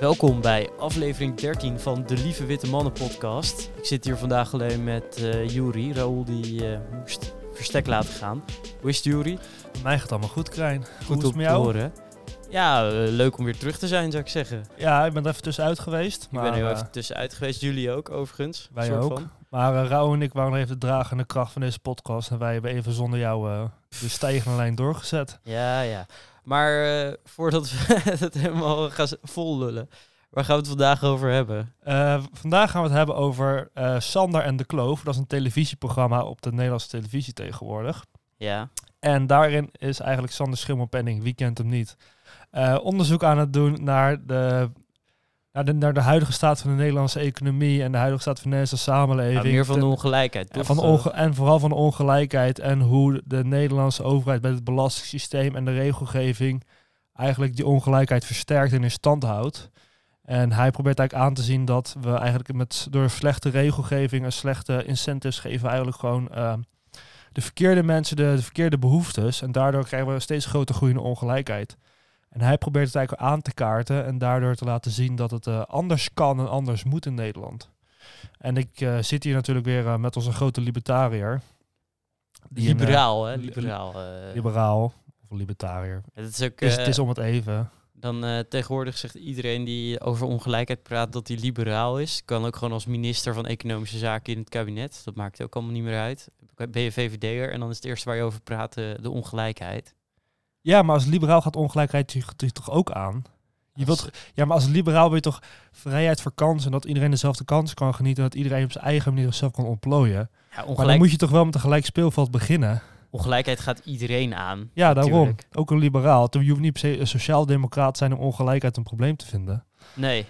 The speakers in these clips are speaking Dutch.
Welkom bij aflevering 13 van de Lieve Witte Mannen podcast. Ik zit hier vandaag alleen met Juri. Raoul die eh, moest verstek laten gaan. Hoe is het Juri? Mij gaat het allemaal goed, Krijn. Goed, Goed om met jou? horen. Ja, eh, leuk om weer terug te zijn zou ik zeggen. Ja, ik ben er even tussenuit geweest. Ik ben er heel even tussenuit geweest. Jullie ook overigens. wij ook. van. maar uh, Rauw en ik waren nog even de dragende kracht van deze podcast. En wij hebben even zonder jou de stijgende lijn doorgezet. Ja, ja. Maar eh, voordat we het helemaal gaan s- vol lullen. Waar gaan we het vandaag over hebben? Eh, vandaag gaan we het hebben over eh, Sander en de Kloof. Dat is een televisieprogramma op de Nederlandse televisie tegenwoordig. Ja. En daarin is eigenlijk Sander Schimmelpenning, wie kent hem niet, eh, onderzoek aan het doen naar de, naar, de, naar de huidige staat van de Nederlandse economie en de huidige staat van de Nederlandse samenleving. Nou, meer van de ongelijkheid, toch? van onge- en vooral van de ongelijkheid en hoe de Nederlandse overheid met het belastingssysteem en de regelgeving eigenlijk die ongelijkheid versterkt en in stand houdt. En hij probeert eigenlijk aan te zien dat we eigenlijk met, door slechte regelgeving en slechte incentives geven we eigenlijk gewoon eh, de verkeerde mensen de, de verkeerde behoeftes. En daardoor krijgen we een steeds groter groeiende ongelijkheid. En hij probeert het eigenlijk aan te kaarten en daardoor te laten zien dat het eh, anders kan en anders moet in Nederland. En ik eh, zit hier natuurlijk weer eh, met onze grote libertariër. Een, liberaal, hè? li- Liberaal. liberaal of libertariër. Het is ook... Het is, eh, het is om het even. Dan tegenwoordig zegt iedereen die over ongelijkheid praat dat hij liberaal is. Kan ook gewoon als minister van Economische Zaken in het kabinet. Dat maakt ook allemaal niet meer uit. Ben je VVD'er en dan is het eerste waar je over praat de ongelijkheid. Ja, maar als liberaal gaat ongelijkheid je, toch ook aan? Je wilt, ja, maar als liberaal wil je toch vrijheid voor kansen en dat iedereen dezelfde kansen kan genieten en dat iedereen op zijn eigen manier zichzelf kan ontplooien. Ja, Maar dan moet je toch wel met een gelijk speelveld beginnen. ongelijkheid gaat iedereen aan. Ja, daarom. Natuurlijk. Ook een liberaal. Je hoeft niet per se een sociaal-democraat zijn om ongelijkheid een probleem te vinden. Nee.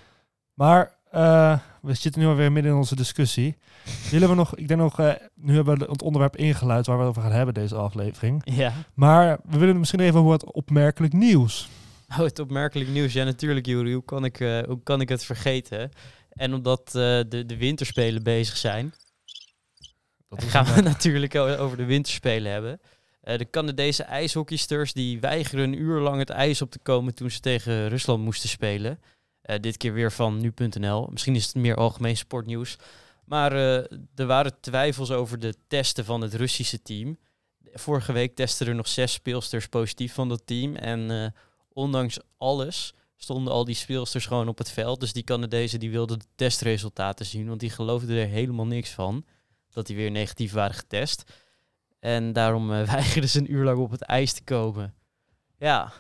Maar eh, we zitten nu alweer midden in onze discussie. Willen we nog, ik denk nog, eh, nu hebben we het onderwerp ingeluid waar we het over gaan hebben deze aflevering. Ja. Maar we willen misschien even wat opmerkelijk nieuws. Oh, het opmerkelijk nieuws. Ja, natuurlijk, Juri. Hoe kan ik, eh, hoe kan ik het vergeten? En omdat eh, de, de winterspelen bezig zijn, Dat gaan we natuurlijk over de winterspelen hebben. Eh, de Canadese ijshockeysters die weigeren een uur lang het ijs op te komen toen ze tegen Rusland moesten spelen. Eh, dit keer weer van nu.nl. Misschien is het meer algemeen sportnieuws. Maar eh, er waren twijfels over de testen van het Russische team. Vorige week testen er nog zes speelsters positief van dat team. En eh, ondanks alles stonden al die speelsters gewoon op het veld. Dus die Canadezen die wilden de testresultaten zien. Want die geloofden er helemaal niks van. Dat die weer negatief waren getest. En daarom weigerden ze een uur lang op het ijs te komen. Ja,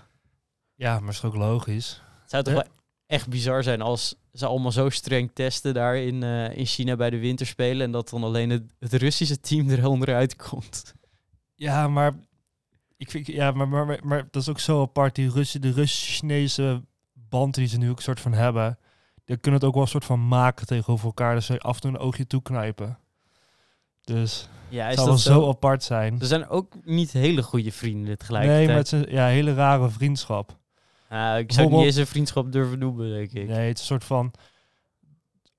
Ja, maar is ook logisch. het zou toch wel echt bizar zijn als ze allemaal zo streng testen daar in, eh, in China bij de winterspelen. En dat dan alleen het, het Russische team er onderuit komt. Ja, maar ik vind, ja, maar, maar, maar, maar dat is ook zo apart. Die Russen, de Russisch-Chinese band die ze nu ook soort van hebben, die kunnen het ook wel een soort van maken tegenover elkaar. Dus ze af en toe een oogje toeknijpen. Dus Ja, het is zou wel dat zo zo? apart zijn. Ze zijn ook niet hele goede vrienden tegelijkertijd. Nee, maar het is een ja, hele rare vriendschap. Ik zou niet eens een vriendschap durven noemen, denk ik. Nee, het is een soort van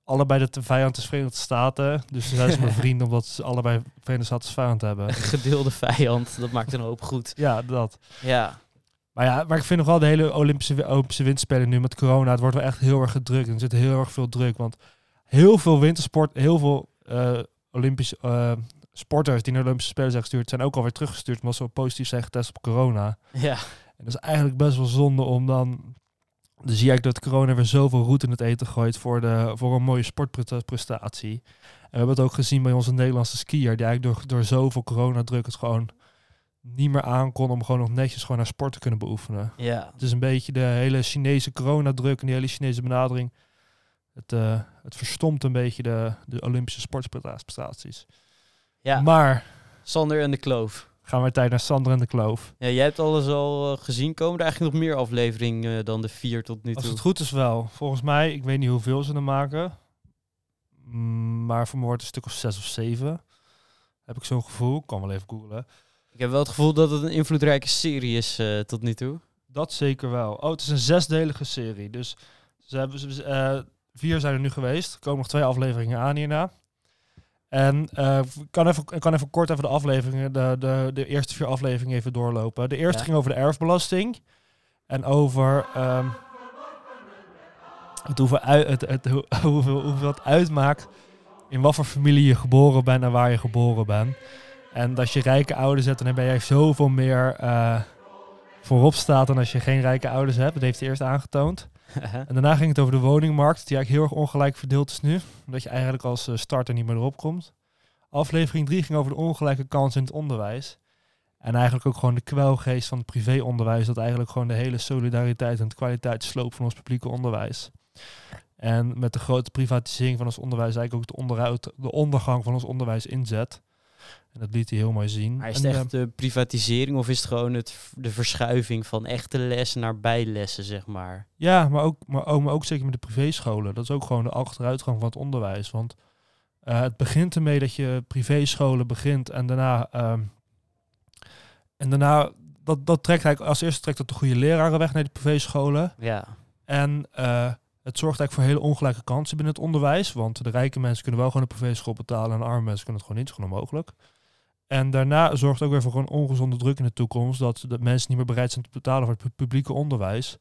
allebei de vijand is Verenigde Staten. Dus ze zijn ze maar vrienden omdat ze allebei Verenigde Staten vijand hebben. Een gedeelde vijand, dat maakt een hoop goed. Ja, dat. Ja, Maar ja, maar ik vind nog wel de hele Olympische, Olympische winterspelen nu met corona, het wordt wel echt heel erg gedrukt. En er zit heel erg veel druk, want heel veel wintersport, heel veel eh, Olympische eh, sporters die naar de Olympische Spelen zijn gestuurd, zijn ook alweer teruggestuurd omdat ze positief zijn getest op corona. ja. En dat is eigenlijk best wel zonde om dan... Dan zie je dat corona weer zoveel roet in het eten gooit voor, de, voor een mooie sportprestatie. En we hebben het ook gezien bij onze Nederlandse skier, die eigenlijk door, door zoveel coronadruk het gewoon niet meer aankon om gewoon nog netjes gewoon naar sport te kunnen beoefenen. ja. Het is een beetje de hele Chinese coronadruk en die hele Chinese benadering. Het, eh, het verstomt een beetje de, de Olympische sportprestaties. ja. Maar Sander en de Kloof. Gaan we tijd naar Sander en de Kloof. Ja, jij hebt alles al eh, gezien. Komen er eigenlijk nog meer afleveringen eh, dan de vier tot nu Als toe? het goed is wel. Volgens mij, ik weet niet hoeveel ze er maken. Mm, Maar voor me wordt het een stuk of zes of zeven. Heb ik zo'n gevoel. Ik kan wel even googlen. Ik heb wel het gevoel dat het een invloedrijke serie is eh, tot nu toe. Dat zeker wel. Oh, het is een zesdelige serie. Dus ze hebben, ze- eh, vier zijn er nu geweest. Er komen nog twee afleveringen aan hierna. En eh, ik kan even, kan even kort even de afleveringen, de, de, de eerste vier afleveringen even doorlopen. De eerste Ja. ging over de erfbelasting. En over... ehm, het hoeveel, uit, het, het, hoe- hoeveel, hoeveel het uitmaakt in wat voor familie je geboren bent en waar je geboren bent. En als je rijke ouders hebt, dan ben je zoveel meer eh, voorop staat dan als je geen rijke ouders hebt. Dat heeft hij eerst aangetoond. En daarna ging het over de woningmarkt, die eigenlijk heel erg ongelijk verdeeld is nu. Omdat je eigenlijk als eh, starter niet meer erop komt. Aflevering 3 ging over de ongelijke kans in het onderwijs. En eigenlijk ook gewoon de kwelgeest van het privéonderwijs. Dat eigenlijk gewoon de hele solidariteit en de kwaliteitssloop van ons publieke onderwijs. En met de grote privatisering van ons onderwijs eigenlijk ook de, onderuit, de ondergang van ons onderwijs inzet. En dat liet hij heel mooi zien. Maar is het eh, echt de privatisering of is het gewoon het, de verschuiving van echte lessen naar bijlessen, zeg maar? Ja, maar ook, maar, ook, maar ook zeker met de privéscholen. Dat is ook gewoon de achteruitgang van het onderwijs. Want eh, het begint ermee dat je privéscholen begint en daarna... ehm, en daarna, dat, dat trekt eigenlijk als eerste trekt dat de goede leraren weg naar die privéscholen. Ja. En eh, het zorgt eigenlijk voor hele ongelijke kansen binnen het onderwijs. Want de rijke mensen kunnen wel gewoon een privéschool betalen en de arme mensen kunnen het gewoon niet. Is gewoon onmogelijk. En daarna zorgt het ook weer voor gewoon ongezonde druk in de toekomst. Dat de mensen niet meer bereid zijn te betalen voor het pu- publieke onderwijs.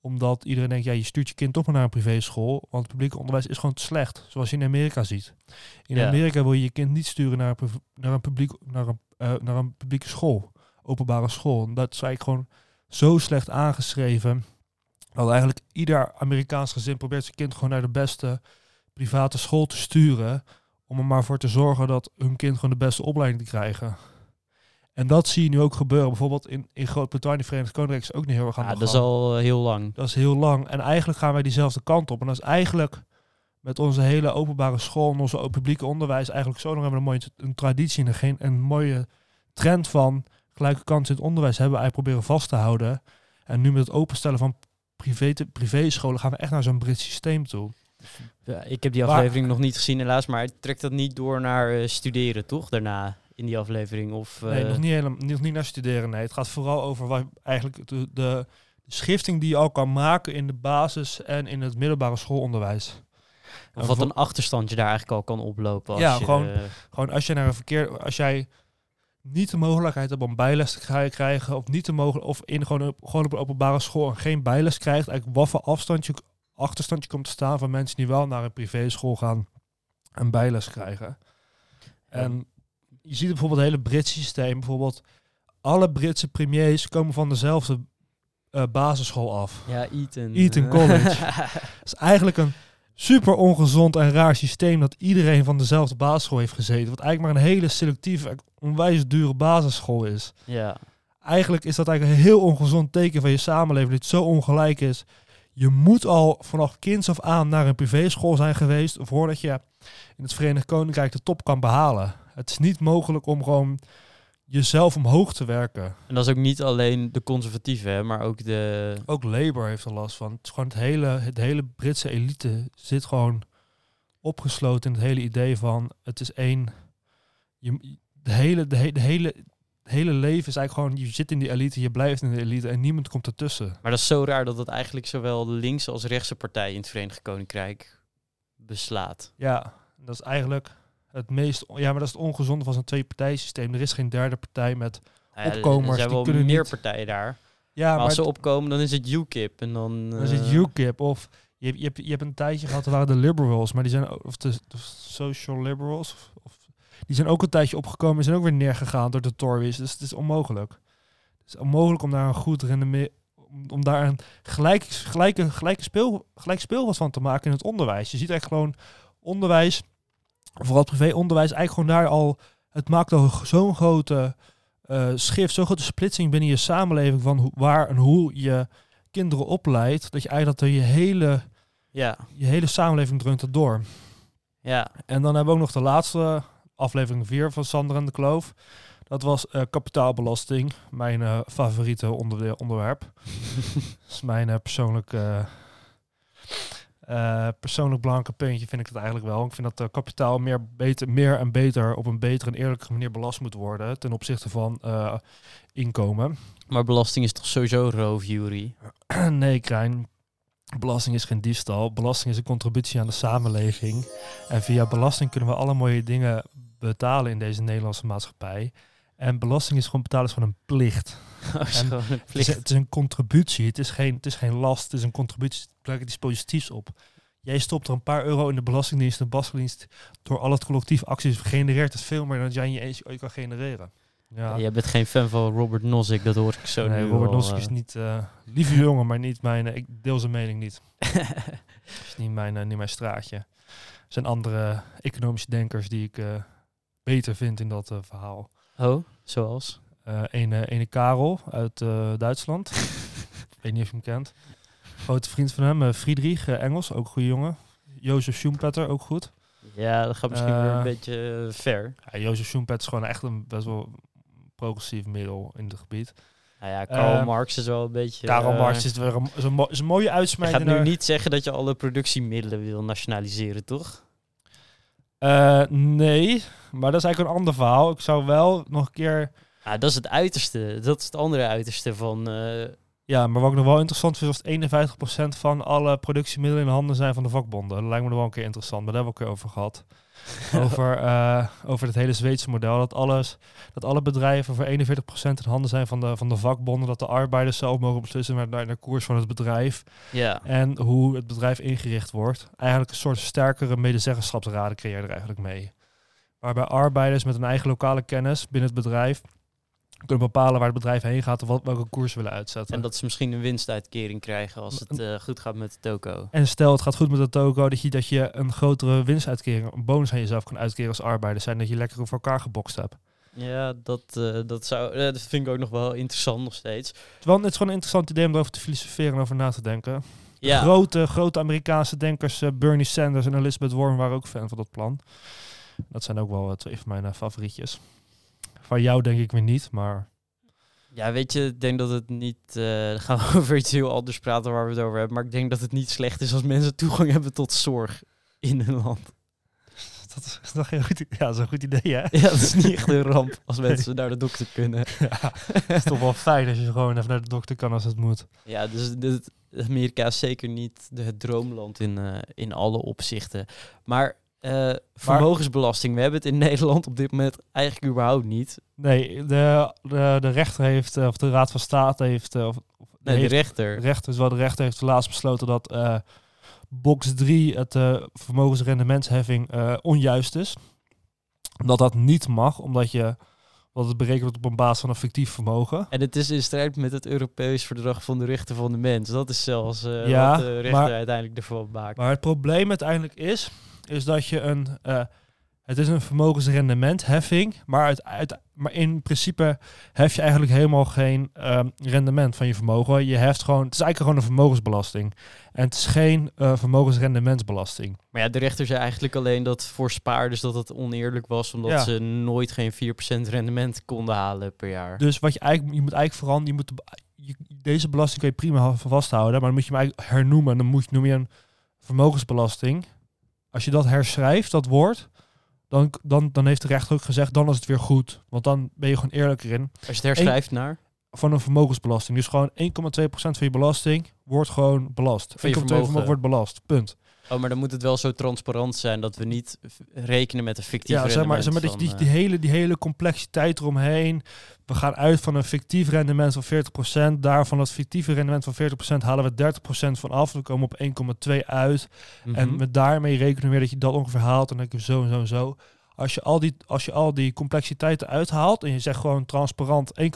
Omdat iedereen denkt, ja, je stuurt je kind toch maar naar een privéschool. Want het publieke onderwijs is gewoon te slecht. Zoals je in Amerika ziet. In Ja. Amerika wil je je kind niet sturen naar een, naar een, publiek, naar een, eh, naar een publieke school. Openbare school. En dat is eigenlijk gewoon zo slecht aangeschreven. Dat eigenlijk ieder Amerikaans gezin probeert zijn kind gewoon naar de beste private school te sturen. Om er maar voor te zorgen dat hun kind gewoon de beste opleiding te krijgen. En dat zie je nu ook gebeuren. Bijvoorbeeld in, in Groot-Brittannië, Verenigd Koninkrijk is ook niet heel erg aan ja, de dat is al eh, heel lang. Dat is heel lang. En eigenlijk gaan wij diezelfde kant op. En dat is eigenlijk met onze hele openbare school en onze publieke onderwijs eigenlijk zo lang hebben we een mooie een traditie en geen een mooie trend van gelijke kansen in het onderwijs hebben we eigenlijk proberen vast te houden. En nu met het openstellen van privé privéscholen gaan we echt naar zo'n Brits systeem toe. Ja, ik heb die aflevering nog niet gezien helaas, maar trekt dat niet door naar eh, studeren, toch? Daarna in die aflevering? Of, Nee, eh, nog niet, helemaal, nog niet naar studeren. Nee, het gaat vooral over wat eigenlijk de, de, schifting die je al kan maken in de basis en in het middelbare schoolonderwijs. Of wat een achterstand je daar eigenlijk al kan oplopen. Als Ja, je, gewoon- eh, Gewoon als je naar een verkeer, als jij niet de mogelijkheid hebt om bijles te krij- krijgen, of niet de mogelijk, of in gewoon, op- gewoon op een openbare school en geen bijles krijgt, eigenlijk wat voor afstandje, achterstandje komt te staan van mensen die wel naar een privéschool gaan en bijles krijgen. En je ziet bijvoorbeeld het hele Britse systeem, bijvoorbeeld alle Britse premiers komen van dezelfde eh, basisschool af. ja, Eton. Eton. College. Het is eigenlijk een super ongezond en raar systeem dat iedereen van dezelfde basisschool heeft gezeten. Wat eigenlijk maar een hele selectieve, onwijs dure basisschool is. ja. Eigenlijk is dat eigenlijk een heel ongezond teken van je samenleving, dat het zo ongelijk is. Je moet al vanaf kinds af aan naar een privéschool zijn geweest voordat je in het Verenigd Koninkrijk de top kan behalen. Het is niet mogelijk om gewoon jezelf omhoog te werken. En dat is ook niet alleen de conservatieven, hè, maar ook de... Ook Labour heeft er last van. Het, is gewoon het, hele, het hele Britse elite zit gewoon opgesloten in het hele idee van het is één. Je, de, hele, de, he- de hele, hele leven is eigenlijk gewoon, je zit in die elite, je blijft in de elite en niemand komt ertussen. Maar dat is zo raar dat het eigenlijk zowel de linkse als rechtse partij in het Verenigd Koninkrijk beslaat. Ja, dat is eigenlijk het meest, ja, maar dat is het ongezonde van zo'n twee-partijsysteem. Er is geen derde partij met, Nou ja, Opkomers, Er zijn die kunnen meer niet- partijen daar. ja, maar maar als ze het- opkomen, dan is het UKIP. En dan, dan zit eh, UKIP of je, hebt- je, hebt, je hebt een tijdje gehad, er waren de liberals, maar die zijn, of de, de social liberals, of, of- die zijn ook een tijdje opgekomen en zijn ook weer neergegaan door de Tories. Dus het is onmogelijk. Het is onmogelijk om daar een goed rendement, om, daar een gelijk, gelijke, gelijke speel, gelijk speelveld van te maken in het onderwijs. Je ziet echt gewoon onderwijs, vooral privéonderwijs, eigenlijk gewoon daar al, het maakt al zo'n grote eh schrift, zo'n grote splitsing binnen je samenleving van hoe, waar en hoe je kinderen opleidt, dat je eigenlijk dat je hele, Ja, je hele samenleving dreunt het door. ja. En dan hebben we ook nog de laatste aflevering 4 van Sander en de Kloof. Dat was eh, kapitaalbelasting, mijn eh, favoriete onderwerp. Dat is mijn eh, persoonlijk, persoonlijk belangrijk puntje, vind ik het eigenlijk wel. Ik vind dat kapitaal meer, beter, meer en beter op een betere en eerlijke manier belast moet worden ten opzichte van inkomen. Maar belasting is toch sowieso roofjury? nee, Krijn. Belasting is geen diefstal. Belasting is een contributie aan de samenleving. En via belasting kunnen we alle mooie dingen betalen in deze Nederlandse maatschappij. En belasting is gewoon betalen is gewoon een plicht. Oh, is gewoon een Het is, plicht. het is een contributie. Het is geen, het is geen last. Het is een contributie. Het iets positiefs op. Jij stopt er een paar euro in de belastingdienst. De belastingdienst door al het collectief acties genereert het veel meer dan jij in je eens ooit kan genereren. Ja, Jij bent geen fan van Robert Nozick, dat hoor ik zo nee, nu Robert Nozick eh. is niet eh lieve jongen, maar niet mijn. eh, ik deel zijn mening niet. is niet mijn, eh, niet mijn straatje. Er zijn andere economische denkers die ik eh, beter vind in dat eh, verhaal. oh, zoals? Eh ene, ene Karel uit eh, Duitsland. Ik weet niet of je hem kent. Grote vriend van hem, Friedrich, Engels, ook een goede jongen. Jozef Schumpeter, ook goed. Ja, dat gaat misschien weer een beetje ver. Ja, Jozef Schumpeter is gewoon echt een best wel progressief middel in het gebied. Nou ja, Karl Marx is wel een beetje... Karel eh, Marx is, weer een, is, een, mo- is een mooie Je uitsmijter. gaat nu niet zeggen dat je alle productiemiddelen wil nationaliseren, toch? Eh, nee, maar dat is eigenlijk een ander verhaal. Ik zou wel nog een keer... Ah, dat is het uiterste. Dat is het andere uiterste van... eh, Ja, maar wat ik nog wel interessant vind, is dat 51% van alle productiemiddelen in handen zijn van de vakbonden. Dat lijkt me nog wel een keer interessant, maar daar hebben we ook een keer over gehad. over, eh, over het hele Zweedse model. Dat, alles, dat alle bedrijven voor 41% in handen zijn van de, van de vakbonden. Dat de arbeiders zelf mogen beslissen naar, naar de koers van het bedrijf. ja. En hoe het bedrijf ingericht wordt. Eigenlijk een soort sterkere medezeggenschapsraden creëer je er eigenlijk mee. Waarbij arbeiders met een eigen lokale kennis binnen het bedrijf kunnen bepalen waar het bedrijf heen gaat of wat, welke koers ze willen uitzetten. En dat ze misschien een winstuitkering krijgen als het eh, goed gaat met de toko. En stel het gaat goed met de toko, dat je, dat je een grotere winstuitkering, een bonus aan jezelf kan uitkeren als arbeider zijn, dat je lekker voor elkaar gebokst hebt. Ja, dat, eh, dat, zou, dat vind ik ook nog wel interessant nog steeds. Terwijl het is gewoon een interessant idee om erover te filosoferen en over na te denken. Ja, Grote, grote Amerikaanse denkers, eh, Bernie Sanders en Elizabeth Warren, waren ook fan van dat plan. Dat zijn ook wel twee van mijn favorietjes. Van jou denk ik weer niet, maar ja, weet je, ik denk dat het niet... dan gaan we over iets heel anders praten waar we het over hebben. Maar ik denk dat het niet slecht is als mensen toegang hebben tot zorg in hun land. dat is, dat is een goed, ja, dat is een goed idee, hè? Ja, dat is niet echt een ramp als mensen naar de dokter kunnen. ja, het is toch wel fijn als je gewoon even naar de dokter kan als het moet. Ja, dus dit, Amerika is zeker niet de, het droomland in, eh, in alle opzichten. Maar eh, vermogensbelasting, we hebben het in Nederland op dit moment eigenlijk überhaupt niet. Nee, de, de, de rechter heeft, eh, of de Raad van State heeft, eh, of, Nee, heeft de rechter. de rechter, zowel de rechter heeft laatst besloten dat box 3, het eh, vermogensrendementsheffing, onjuist is. Dat dat niet mag, omdat je dat het berekend wordt op een basis van een fictief vermogen. En het is in strijd met het Europees Verdrag van de Rechten van de Mens. Dat is zelfs eh, Ja, wat de rechter maar- uiteindelijk ervan maakt. Maar het probleem uiteindelijk is, is dat je een, eh, het is een vermogensrendementheffing, maar, uit, uit, maar in principe hef je eigenlijk helemaal geen ehm, rendement van je vermogen. Je heft gewoon, het is eigenlijk gewoon een vermogensbelasting. En het is geen eh, vermogensrendementsbelasting. Maar ja, de rechter zei eigenlijk alleen dat voor spaarders dat het oneerlijk was, omdat Ja. ze nooit geen 4% rendement konden halen per jaar. Dus wat je eigenlijk, je moet eigenlijk vooral, je moet, je, deze belasting kun je prima vasthouden, maar dan moet je hem eigenlijk hernoemen. Dan moet je, noem je een vermogensbelasting. Als je dat herschrijft, dat woord, dan, dan, dan heeft de rechter ook gezegd, dan is het weer goed. Want dan ben je gewoon eerlijker in. Als je het herschrijft naar Van een vermogensbelasting. Dus gewoon 1,2% van je belasting wordt gewoon belast. 1,2% Van je vermogen vermogen. wordt belast. Punt. Oh, maar dan moet het wel zo transparant zijn dat we niet rekenen met een fictief Ja, zeg maar, zeg maar dat je die, die, hele, die hele complexiteit eromheen. We gaan uit van een fictief rendement van 40%. Daarvan dat fictieve rendement van 40% halen we 30% van af. We komen op 1,2 uit. Mhm. En met daarmee rekenen we weer dat je dat ongeveer haalt. En dan denk je zo en zo en zo. Als je al die, als je al die complexiteiten uithaalt en je zegt gewoon transparant 1,2%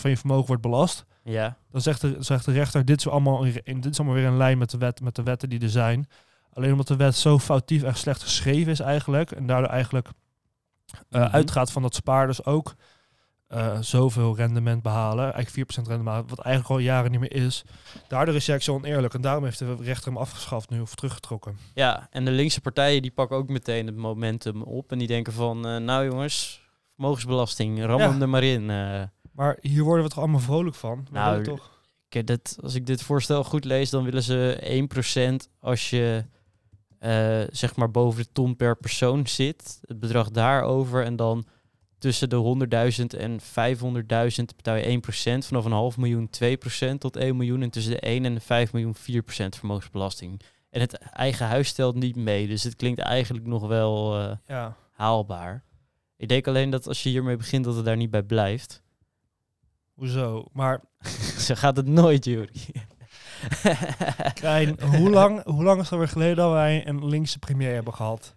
van je vermogen wordt belast. ja, Dan zegt de, zegt de rechter, dit is, allemaal, in, in- dit is allemaal weer in lijn met de, wet, met de wetten die er zijn. Alleen omdat de wet zo foutief en slecht geschreven is eigenlijk. En daardoor eigenlijk Mhm. uitgaat van dat spaarders ook eh, zoveel rendement behalen. Eigenlijk 4% rendement wat eigenlijk al jaren niet meer is. Daardoor is hij eigenlijk zo oneerlijk. En daarom heeft de rechter hem afgeschaft nu of teruggetrokken. ja, en de linkse partijen die pakken ook meteen het momentum op en die denken van, eh, nou jongens, vermogensbelasting, ram Ja. hem er maar in. Maar hier worden we toch allemaal vrolijk van? We Nou, toch? Kijk, dat, als ik dit voorstel goed lees, dan willen ze 1% als je eh, zeg maar boven de ton per persoon zit. Het bedrag daarover en dan tussen de 100.000 en 500.000 betaal je 1%. Vanaf een half miljoen 2% tot 1 miljoen. En tussen de 1 en de 5 miljoen 4% vermogensbelasting. En het eigen huis stelt niet mee. Dus het klinkt eigenlijk nog wel eh, Ja. haalbaar. Ik denk alleen dat als je hiermee begint, dat het daar niet bij blijft. Hoezo? Maar Zo gaat het nooit, Jury. Krijn, hoe lang, hoe lang is het alweer geleden dat wij een linkse premier hebben gehad?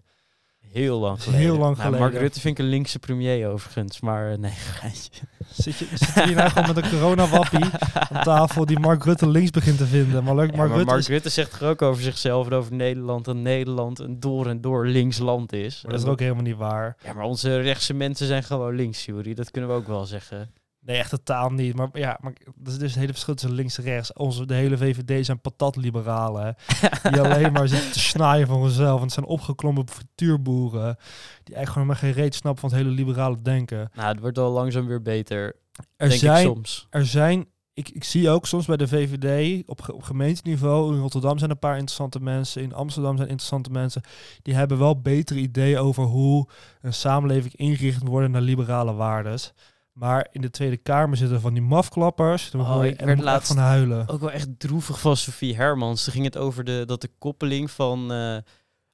Heel lang Heel geleden. Nou, Mark. Rutte vind ik een linkse premier overigens, maar eh, nee, geintje. Zit je, zit je hier nou gewoon met een coronawappie aan tafel die Mark Rutte links begint te vinden? Maar leuk, Ja, Mark maar Rutte Mark is, Rutte zegt toch ook over zichzelf en over Nederland dat Nederland een door en door links land is. maar dat is ook helemaal niet waar. Ja, maar onze rechtse mensen zijn gewoon links, Jury. Dat kunnen we ook wel zeggen. Nee, echt totaal niet. Maar ja, maar dat is dus het hele verschil tussen links en rechts. Onze, de hele VVD zijn patatliberalen. Die alleen maar zitten te snaaien van zichzelf. En het zijn opgeklommen frituurboeren. Die eigenlijk gewoon maar geen reet snappen van het hele liberale denken. Nou, het wordt al langzaam weer beter, Er denk zijn, ik soms. er zijn ik, ik zie ook soms bij de VVD op, op gemeenteniveau, in Rotterdam zijn een paar interessante mensen, in Amsterdam zijn interessante mensen, die hebben wel betere ideeën over hoe een samenleving ingericht worden naar liberale waardes. Maar in de Tweede Kamer zitten van die mafklappers, daar Oh, ik en werd laatst- van huilen. Ook wel echt droevig van Sofie Hermans. Toen ging het over de, dat de koppeling van eh,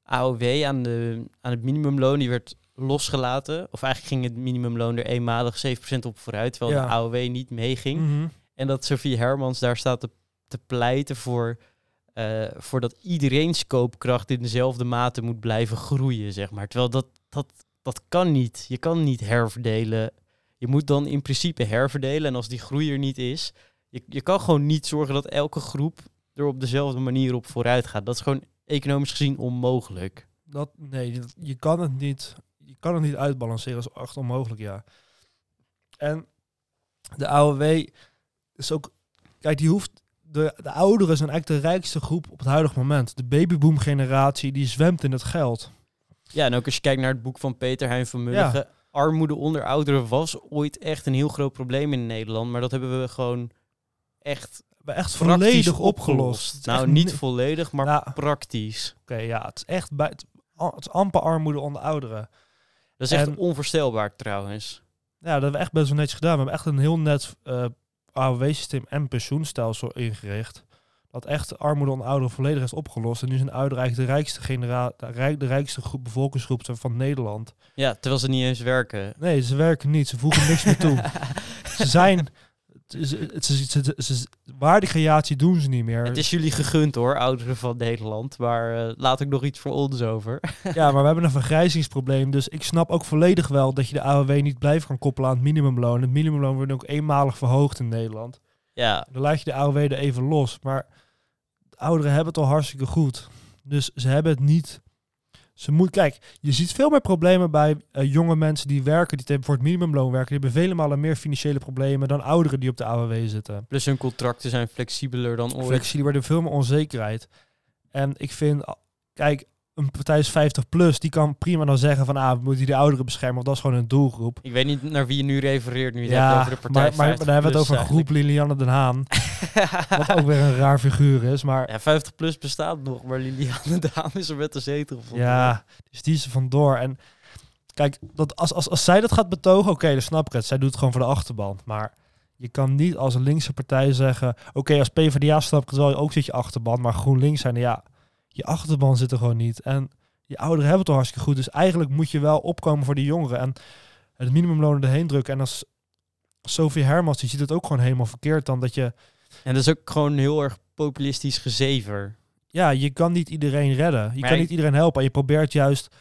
AOW aan, de, aan het minimumloon, die werd losgelaten. Of eigenlijk ging het minimumloon er eenmalig 7% op vooruit, terwijl Ja. de AOW niet meeging. Mhm. En dat Sophie Hermans daar staat te, te pleiten voor, eh, voor dat iedereen's koopkracht in dezelfde mate moet blijven groeien, zeg maar. Terwijl dat, dat, dat kan niet. Je kan niet herverdelen. Je moet dan in principe herverdelen. En als die groei er niet is, je, je kan gewoon niet zorgen dat elke groep er op dezelfde manier op vooruit gaat. Dat is gewoon economisch gezien onmogelijk. Dat, nee, je kan het niet, je kan het niet uitbalanceren. Dat is echt onmogelijk, ja. En de AOW is ook, kijk, die hoeft, de, de ouderen zijn eigenlijk de rijkste groep op het huidige moment. De babyboom generatie, die zwemt in het geld. Ja, en ook als je kijkt naar het boek van Peter Hein van Mulligen. Armoede onder ouderen was ooit echt een heel groot probleem in Nederland. Maar dat hebben we gewoon echt echt volledig opgelost. Nou, niet ni- volledig, maar praktisch. Oké, ja, het is echt bij, het, amper armoede onder ouderen. Dat is echt onvoorstelbaar trouwens. Ja, dat hebben we echt best wel netjes gedaan. We hebben echt een heel net eh AOW-systeem en pensioenstelsel ingericht. Dat echt armoede onder ouderen volledig is opgelost. En nu zijn ouderen eigenlijk de rijkste, genera de, rijk, de rijkste groep, bevolkingsgroep van Nederland. Ja, terwijl ze niet eens werken. Nee, ze werken niet. Ze voegen niks meer toe. Ze zijn... Ze, ze, ze, ze, ze- waardecreatie doen ze niet meer. Het is jullie gegund hoor, ouderen van Nederland. Maar eh, laat ik nog iets voor ons over. Ja, maar we hebben een vergrijzingsprobleem. Dus ik snap ook volledig wel dat je de AOW niet blijft gaan koppelen aan het minimumloon. Het minimumloon wordt ook eenmalig verhoogd in Nederland. Ja, Dan laat je de AOW er even los. Maar de ouderen hebben het al hartstikke goed. Dus ze hebben het niet. Ze moet, kijk, je ziet veel meer problemen bij eh, jonge mensen die werken, die voor het minimumloon werken. Die hebben vele malen meer financiële problemen dan ouderen die op de AOW zitten. plus hun contracten zijn flexibeler dan ooit. Flexie worden veel meer onzekerheid. En ik vind, kijk, een partij is 50 plus, die kan prima dan zeggen van, ah, we moeten die de ouderen beschermen, want dat is gewoon een doelgroep. Ik weet niet naar wie je nu refereert nu je Ja, over de partij maar, maar, maar dan hebben we het over een groep Lilianne Den Haan, wat ook weer een raar figuur is. Maar Ja, 50 plus bestaat nog, maar Liliane Daan is er met de zetel van. Ja, dus die is er vandoor. En kijk, dat als, als, als zij dat gaat betogen, oké, dan snap ik het. Zij doet het gewoon voor de achterban. Maar je kan niet als een linkse partij zeggen... Oké, als PvdA snap ik het wel, ook zit je achterban. Maar GroenLinks zijn, ja, je achterban zit er gewoon niet. En je ouderen hebben het al hartstikke goed. Dus eigenlijk moet je wel opkomen voor die jongeren. En het minimumloon erheen drukken. En als Sophie Hermans, die ziet het ook gewoon helemaal verkeerd dan. Dat je, En dat is ook gewoon heel erg populistisch gezever. ja, je kan niet iedereen redden. Je Maar kan niet iedereen helpen. En je probeert juist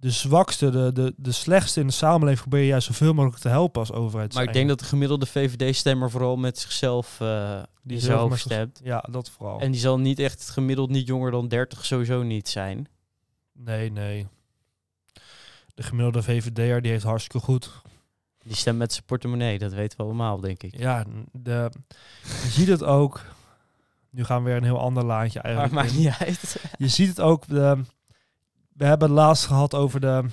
de zwakste, de, de, de slechtste in de samenleving, probeer je juist zoveel mogelijk te helpen als overheid. Maar ik denk dat de gemiddelde VVD-stemmer vooral met zichzelf eh Die zelf stemt. Ja, dat vooral. En die zal niet echt gemiddeld niet jonger dan 30 sowieso niet zijn. Nee, nee. De gemiddelde VVD'er, die heeft hartstikke goed. Die stemt met zijn portemonnee, dat weten we allemaal, denk ik. Ja, de, je ziet het ook. Nu gaan we weer een heel ander laantje Maar eigenlijk. maakt in. niet uit. Je ziet het ook. De, we hebben het laatst gehad over de.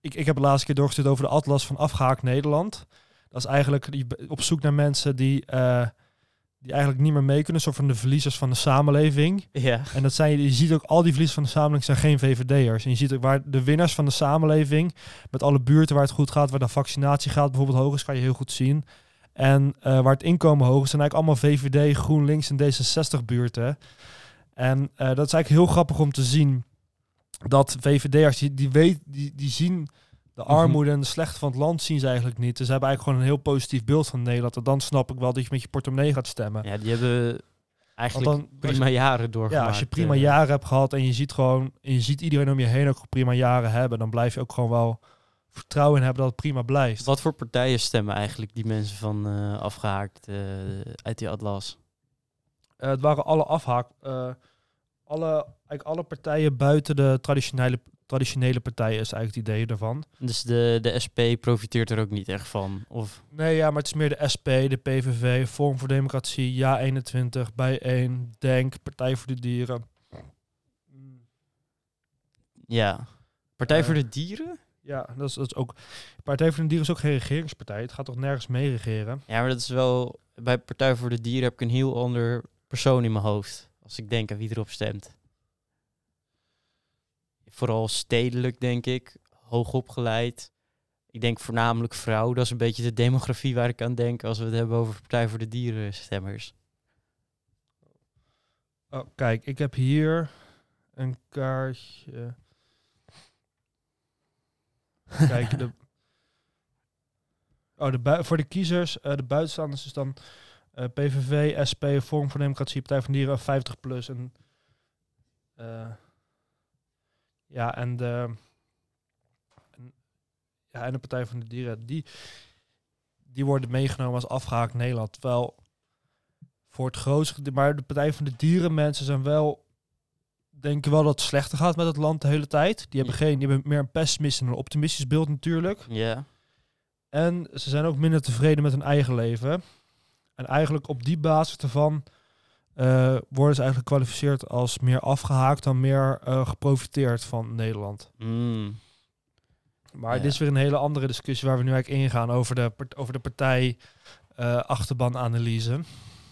Ik, ik heb het laatste keer doorgestuurd over de Atlas van Afgehaakt Nederland. Dat is eigenlijk die op zoek naar mensen die, eh, die eigenlijk niet meer mee kunnen. Soort van de verliezers van de samenleving. Ja. En dat zijn, je ziet ook al die verliezers van de samenleving zijn geen VVD'ers. En je ziet ook waar de winnaars van de samenleving, met alle buurten waar het goed gaat, waar de vaccinatie gaat bijvoorbeeld hoog is, kan je heel goed zien. En eh, waar het inkomen hoog is, zijn eigenlijk allemaal VVD, GroenLinks en D66 buurten. En eh, dat is eigenlijk heel grappig om te zien dat VVD'ers, die, die, weet, die, die zien De Mhm. armoede en de slechte van het land zien ze eigenlijk niet. Dus ze hebben eigenlijk gewoon een heel positief beeld van Nederland. En dan snap ik wel dat je met je portemonnee gaat stemmen. Ja, die hebben eigenlijk dan- prima jaren doorgemaakt. Ja, als je prima eh. jaren hebt gehad en je ziet gewoon, en je ziet iedereen om je heen ook prima jaren hebben, dan blijf je ook gewoon wel vertrouwen in hebben dat het prima blijft. Wat voor partijen stemmen eigenlijk die mensen van eh, afgehaakt eh, uit die atlas? Het waren alle afhaak, alle, eigenlijk alle partijen buiten de traditionele, traditionele partijen is eigenlijk het idee daarvan. Dus de, de SP profiteert er ook niet echt van. Of Nee, ja, maar het is meer de SP, de PVV, Forum voor Democratie, Ja21, Bijeen, Denk, Partij voor de Dieren. ja, Partij Eh, voor de Dieren? Ja, dat is, dat is ook. Partij voor de Dieren is ook geen regeringspartij. Het gaat toch nergens mee regeren. Ja, maar dat is wel... Bij Partij voor de Dieren heb ik een heel ander persoon in mijn hoofd. Als ik denk aan wie erop stemt. Vooral stedelijk, denk ik. Hoogopgeleid. Ik denk voornamelijk vrouw. Dat is een beetje de demografie waar ik aan denk als we het hebben over Partij voor de Dieren stemmers. Oh, kijk, ik heb hier een kaartje. Kijk, de, oh, de bui- voor de kiezers, eh, de buitenstaanders is dan eh, PVV, SP, Forum voor Democratie, Partij van Dieren, 50 plus. En, eh, ja, en de, en, ja, en de Partij van de Dieren, die, die worden meegenomen als afgehaakt Nederland. Terwijl voor het grootste, maar de Partij van de Dieren mensen zijn wel, denken wel dat het slechter gaat met het land de hele tijd. Die hebben, geen, die hebben meer een pessimistisch en een optimistisch beeld natuurlijk. Ja. En ze zijn ook minder tevreden met hun eigen leven. En eigenlijk op die basis ervan eh, worden ze eigenlijk gekwalificeerd als meer afgehaakt dan meer eh, geprofiteerd van Nederland. Mm. Maar Ja. dit is weer een hele andere discussie waar we nu eigenlijk ingaan over de, over de partij eh achterbananalyse.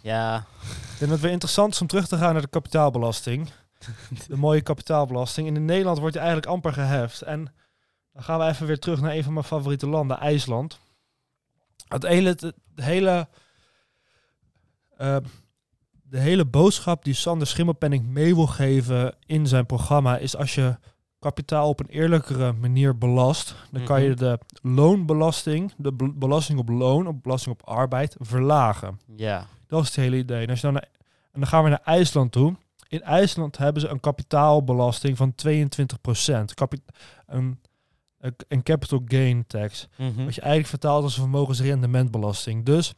Ja. Ik denk dat het weer interessant is om terug te gaan naar de kapitaalbelasting. De mooie kapitaalbelasting. In Nederland wordt die eigenlijk amper geheft. En dan gaan we even weer terug naar een van mijn favoriete landen, IJsland. Het hele, het, hele, eh, de hele boodschap die Sander Schimmelpenning mee wil geven in zijn programma is als je kapitaal op een eerlijkere manier belast, dan kan je Mhm. de loonbelasting, de be- belasting op loon, op belasting op arbeid, verlagen. Ja. Dat is het hele idee. En, als je dan, naar- en dan gaan we naar IJsland toe. In IJsland hebben ze een kapitaalbelasting van 22%. Kapi een, een- een capital gain tax. Mhm. Wat je eigenlijk vertaalt als een vermogensrendementbelasting. Dus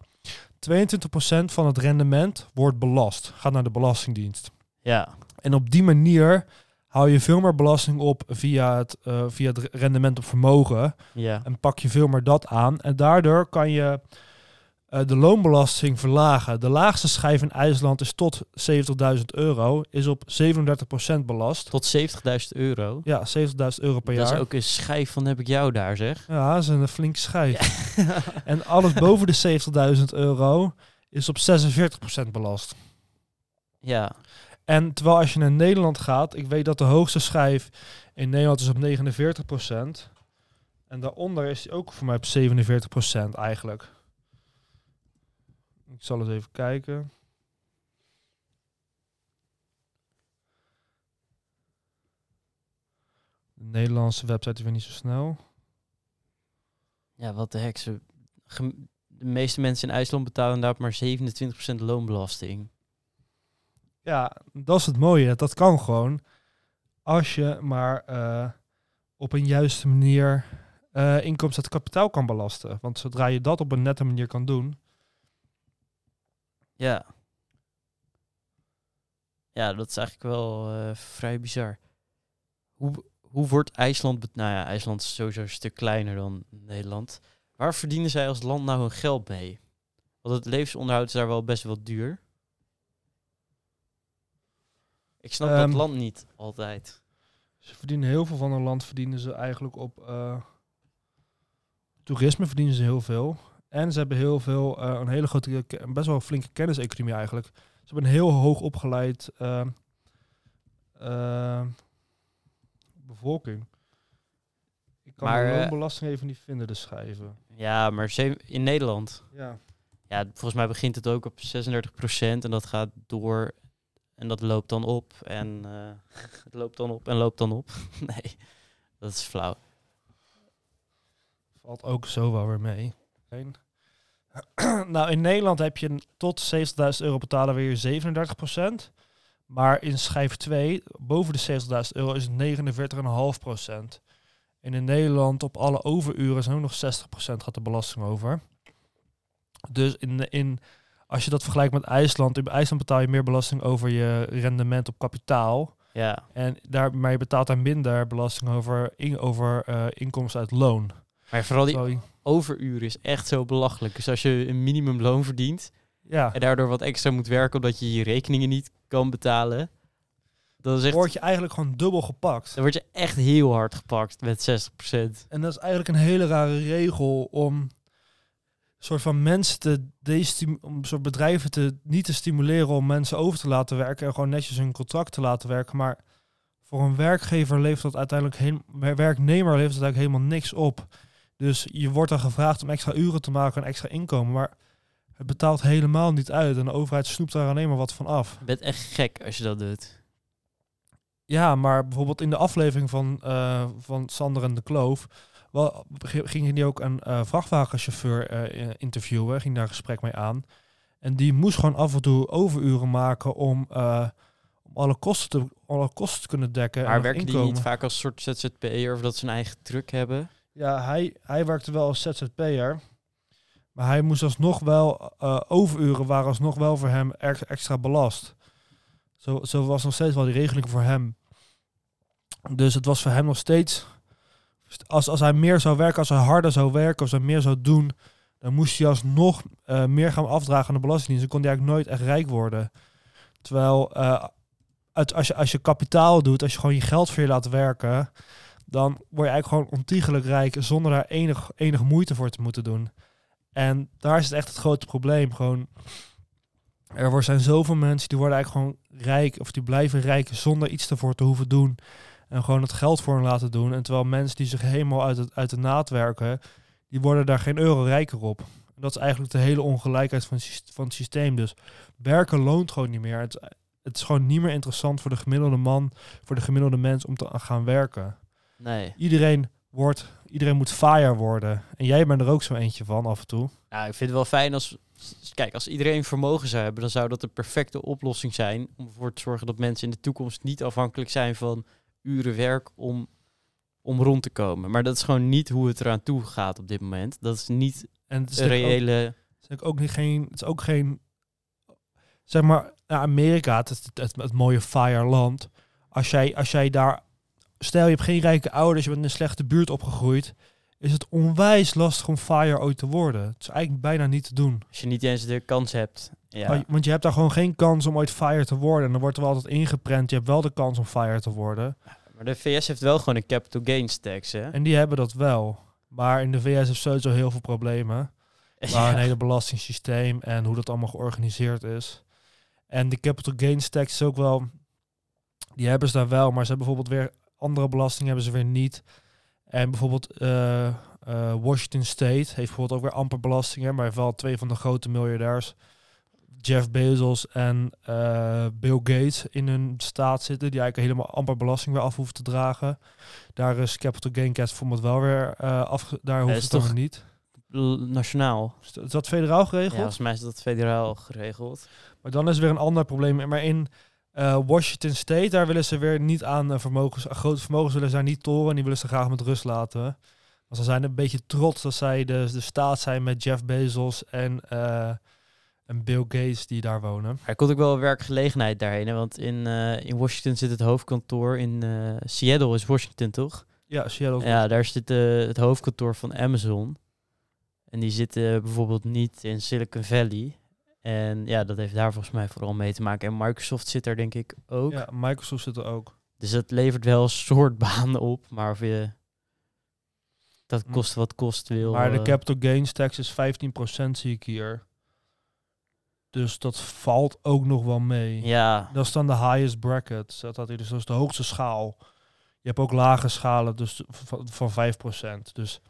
22% van het rendement wordt belast. Gaat naar de Belastingdienst. Ja. En op die manier hou je veel meer belasting op via het, eh, via het rendement op vermogen. Ja. En pak je veel meer dat aan. En daardoor kan je eh, de loonbelasting verlagen. De laagste schijf in IJsland is tot 70.000 euro. Is op 37% belast. Tot 70.000 euro. Ja, 70.000 euro per dat jaar. is ook een schijf van heb ik jou daar, zeg. Ja, dat is een flinke schijf. En alles boven de 70.000 euro is op 46% belast. ja. En terwijl als je naar Nederland gaat, ik weet dat de hoogste schijf in Nederland is op 49%. En daaronder is die ook voor mij op 47% eigenlijk. Ik zal eens even kijken. De Nederlandse website is weer niet zo snel. Ja, wat de hek. Ze, gem- de meeste mensen in IJsland betalen inderdaad maar 27% loonbelasting. Ja, dat is het mooie. Dat kan gewoon. Als je maar eh, op een juiste manier eh inkomsten uit kapitaal kan belasten. Want zodra je dat op een nette manier kan doen. Ja. Ja, dat is eigenlijk wel eh, vrij bizar. Hoe, hoe wordt IJsland... Nou ja, IJsland is sowieso een stuk kleiner dan Nederland. Waar verdienen zij als land nou hun geld mee? Want het levensonderhoud is daar wel best wel duur. Ik snap Ehm, dat land niet altijd. Ze verdienen heel veel van hun land. Verdienen ze eigenlijk op eh, toerisme. Verdienen ze heel veel. En ze hebben heel veel, eh, een hele grote, best wel flinke kenniseconomie eigenlijk. Ze hebben een heel hoog opgeleid eh, eh, bevolking. Ik kan Maar, de loonbelasting even niet vinden, de schijven. Ja, maar in Nederland... Ja. Ja, volgens mij begint het ook op 36% en dat gaat door en dat loopt dan op en het loopt dan op en loopt dan op. nee, dat is flauw. valt ook zo wel weer mee. Nou, in Nederland heb je tot 70.000 euro betalen weer 37% Maar in schijf 2, boven de 70.000 euro, is het 49,5 En in Nederland op alle overuren zijn ook nog 60% gaat de belasting over. Dus in, in, als je dat vergelijkt met IJsland, in IJsland betaal je meer belasting over je rendement op kapitaal. Ja. En daar, maar je betaalt daar minder belasting over, in, over uh, inkomsten uit loon. Maar vooral die overuren is echt zo belachelijk. Dus als je een minimumloon verdient ja. en daardoor wat extra moet werken omdat je je rekeningen niet kan betalen, dan echt, word je eigenlijk gewoon dubbel gepakt. Dan word je echt heel hard gepakt met 60%. En dat is eigenlijk een hele rare regel om soort van mensen te om soort bedrijven te niet te stimuleren om mensen over te laten werken en gewoon netjes hun contract te laten werken. Maar voor een werkgever levert dat uiteindelijk geen werknemer levert dat eigenlijk helemaal niks op. Dus je wordt dan gevraagd om extra uren te maken en extra inkomen, maar het betaalt helemaal niet uit en de overheid snoept daar alleen maar wat van af. Je bent echt gek als je dat doet. Ja, maar bijvoorbeeld in de aflevering van, uh, van Sander en de Kloof wel, ging hij ook een uh, vrachtwagenchauffeur uh, interviewen, ging daar een gesprek mee aan. En die moest gewoon af en toe overuren maken om, om alle, kosten te, alle kosten te kunnen dekken. Maar werken die niet vaak als soort ZZP'er of dat ze een eigen truck hebben? Ja, hij, hij werkte wel als ZZP'er. Maar hij moest alsnog wel, overuren waren alsnog wel voor hem extra belast. Zo, zo was nog steeds wel die regeling voor hem. Dus het was voor hem nog steeds als, als hij meer zou werken, als hij harder zou werken, als hij meer zou doen, dan moest hij alsnog uh, meer gaan afdragen aan de belastingdienst. Dan kon hij eigenlijk nooit echt rijk worden. Terwijl uh, als, je, als je kapitaal doet, als je gewoon je geld voor je laat werken, dan word je eigenlijk gewoon ontiegelijk rijk zonder daar enig, enige moeite voor te moeten doen. En daar is het echt het grote probleem. Gewoon, er zijn zoveel mensen die worden eigenlijk gewoon rijk, of die blijven rijk zonder iets ervoor te hoeven doen. En gewoon het geld voor hen laten doen. En terwijl mensen die zich helemaal uit, het, uit de naad werken, die worden daar geen euro rijker op. En dat is eigenlijk de hele ongelijkheid van, van het systeem. Dus werken loont gewoon niet meer. Het, het is gewoon niet meer interessant voor de gemiddelde man, voor de gemiddelde mens om te gaan werken. Nee. Iedereen wordt, iedereen moet fire worden. En jij bent er ook zo eentje van af en toe. Ja, ik vind het wel fijn als, kijk, als iedereen vermogen zou hebben, dan zou dat de perfecte oplossing zijn om ervoor te zorgen dat mensen in de toekomst niet afhankelijk zijn van uren werk om, om rond te komen. Maar dat is gewoon niet hoe het eraan toe gaat op dit moment. Dat is niet en het is een reële... Ook, is ook niet geen, het is ook geen... Zeg maar, Amerika, het, het, het, het mooie fire land. Als jij, als jij daar... Stel, je hebt geen rijke ouders, je bent in een slechte buurt opgegroeid is het onwijs lastig om fire ooit te worden. Het is eigenlijk bijna niet te doen. Als je niet eens de kans hebt. Ja. Want je hebt daar gewoon geen kans om ooit fire te worden. En dan wordt er wel altijd ingeprent. Je hebt wel de kans om fire te worden. Maar de VS heeft wel gewoon een capital gains tax, hè? En die hebben dat wel. Maar in de VS heeft sowieso heel veel problemen. Maar een hele belastingssysteem en hoe dat allemaal georganiseerd is. En de capital gains tax is ook wel... Die hebben ze daar wel, maar ze hebben bijvoorbeeld weer... Andere belastingen hebben ze weer niet. En bijvoorbeeld uh, Washington State heeft bijvoorbeeld ook weer amper belastingen, maar heeft wel twee van de grote miljardairs, Jeff Bezos en uh, Bill Gates, in hun staat zitten, die eigenlijk helemaal amper belasting weer af hoeven te dragen. Daar is capital gain tax bijvoorbeeld wel weer af, daar hoeft het toch niet. Nationaal. Is dat federaal geregeld? Ja, volgens mij is dat federaal geregeld. Maar dan is weer een ander probleem. Maar in uh, Washington State, daar willen ze weer niet aan uh, vermogens, uh, grote vermogens willen ze daar niet toren. En die willen ze graag met rust laten. Maar ze zijn een beetje trots dat zij de, de staat zijn met Jeff Bezos en, en Bill Gates die daar wonen. Er komt ook wel werkgelegenheid daarheen. Hè? Want in, in Washington zit het hoofdkantoor. In Seattle is Washington toch? Ja, Seattle. Ja, daar zit het hoofdkantoor van Amazon. En die zitten bijvoorbeeld niet in Silicon Valley. En ja, dat heeft daar volgens mij vooral mee te maken. En Microsoft zit er denk ik ook. Ja, Microsoft zit er ook. Dus dat levert wel een soort banen op, maar of je dat hm. kost wat kost wil. Maar de eh, capital gains tax is 15% zie ik hier. Dus dat valt ook nog wel mee. Ja. Dat is dan de highest bracket. Dat had hij dus dat is de hoogste schaal. Je hebt ook lage schalen, dus van 5%. Dus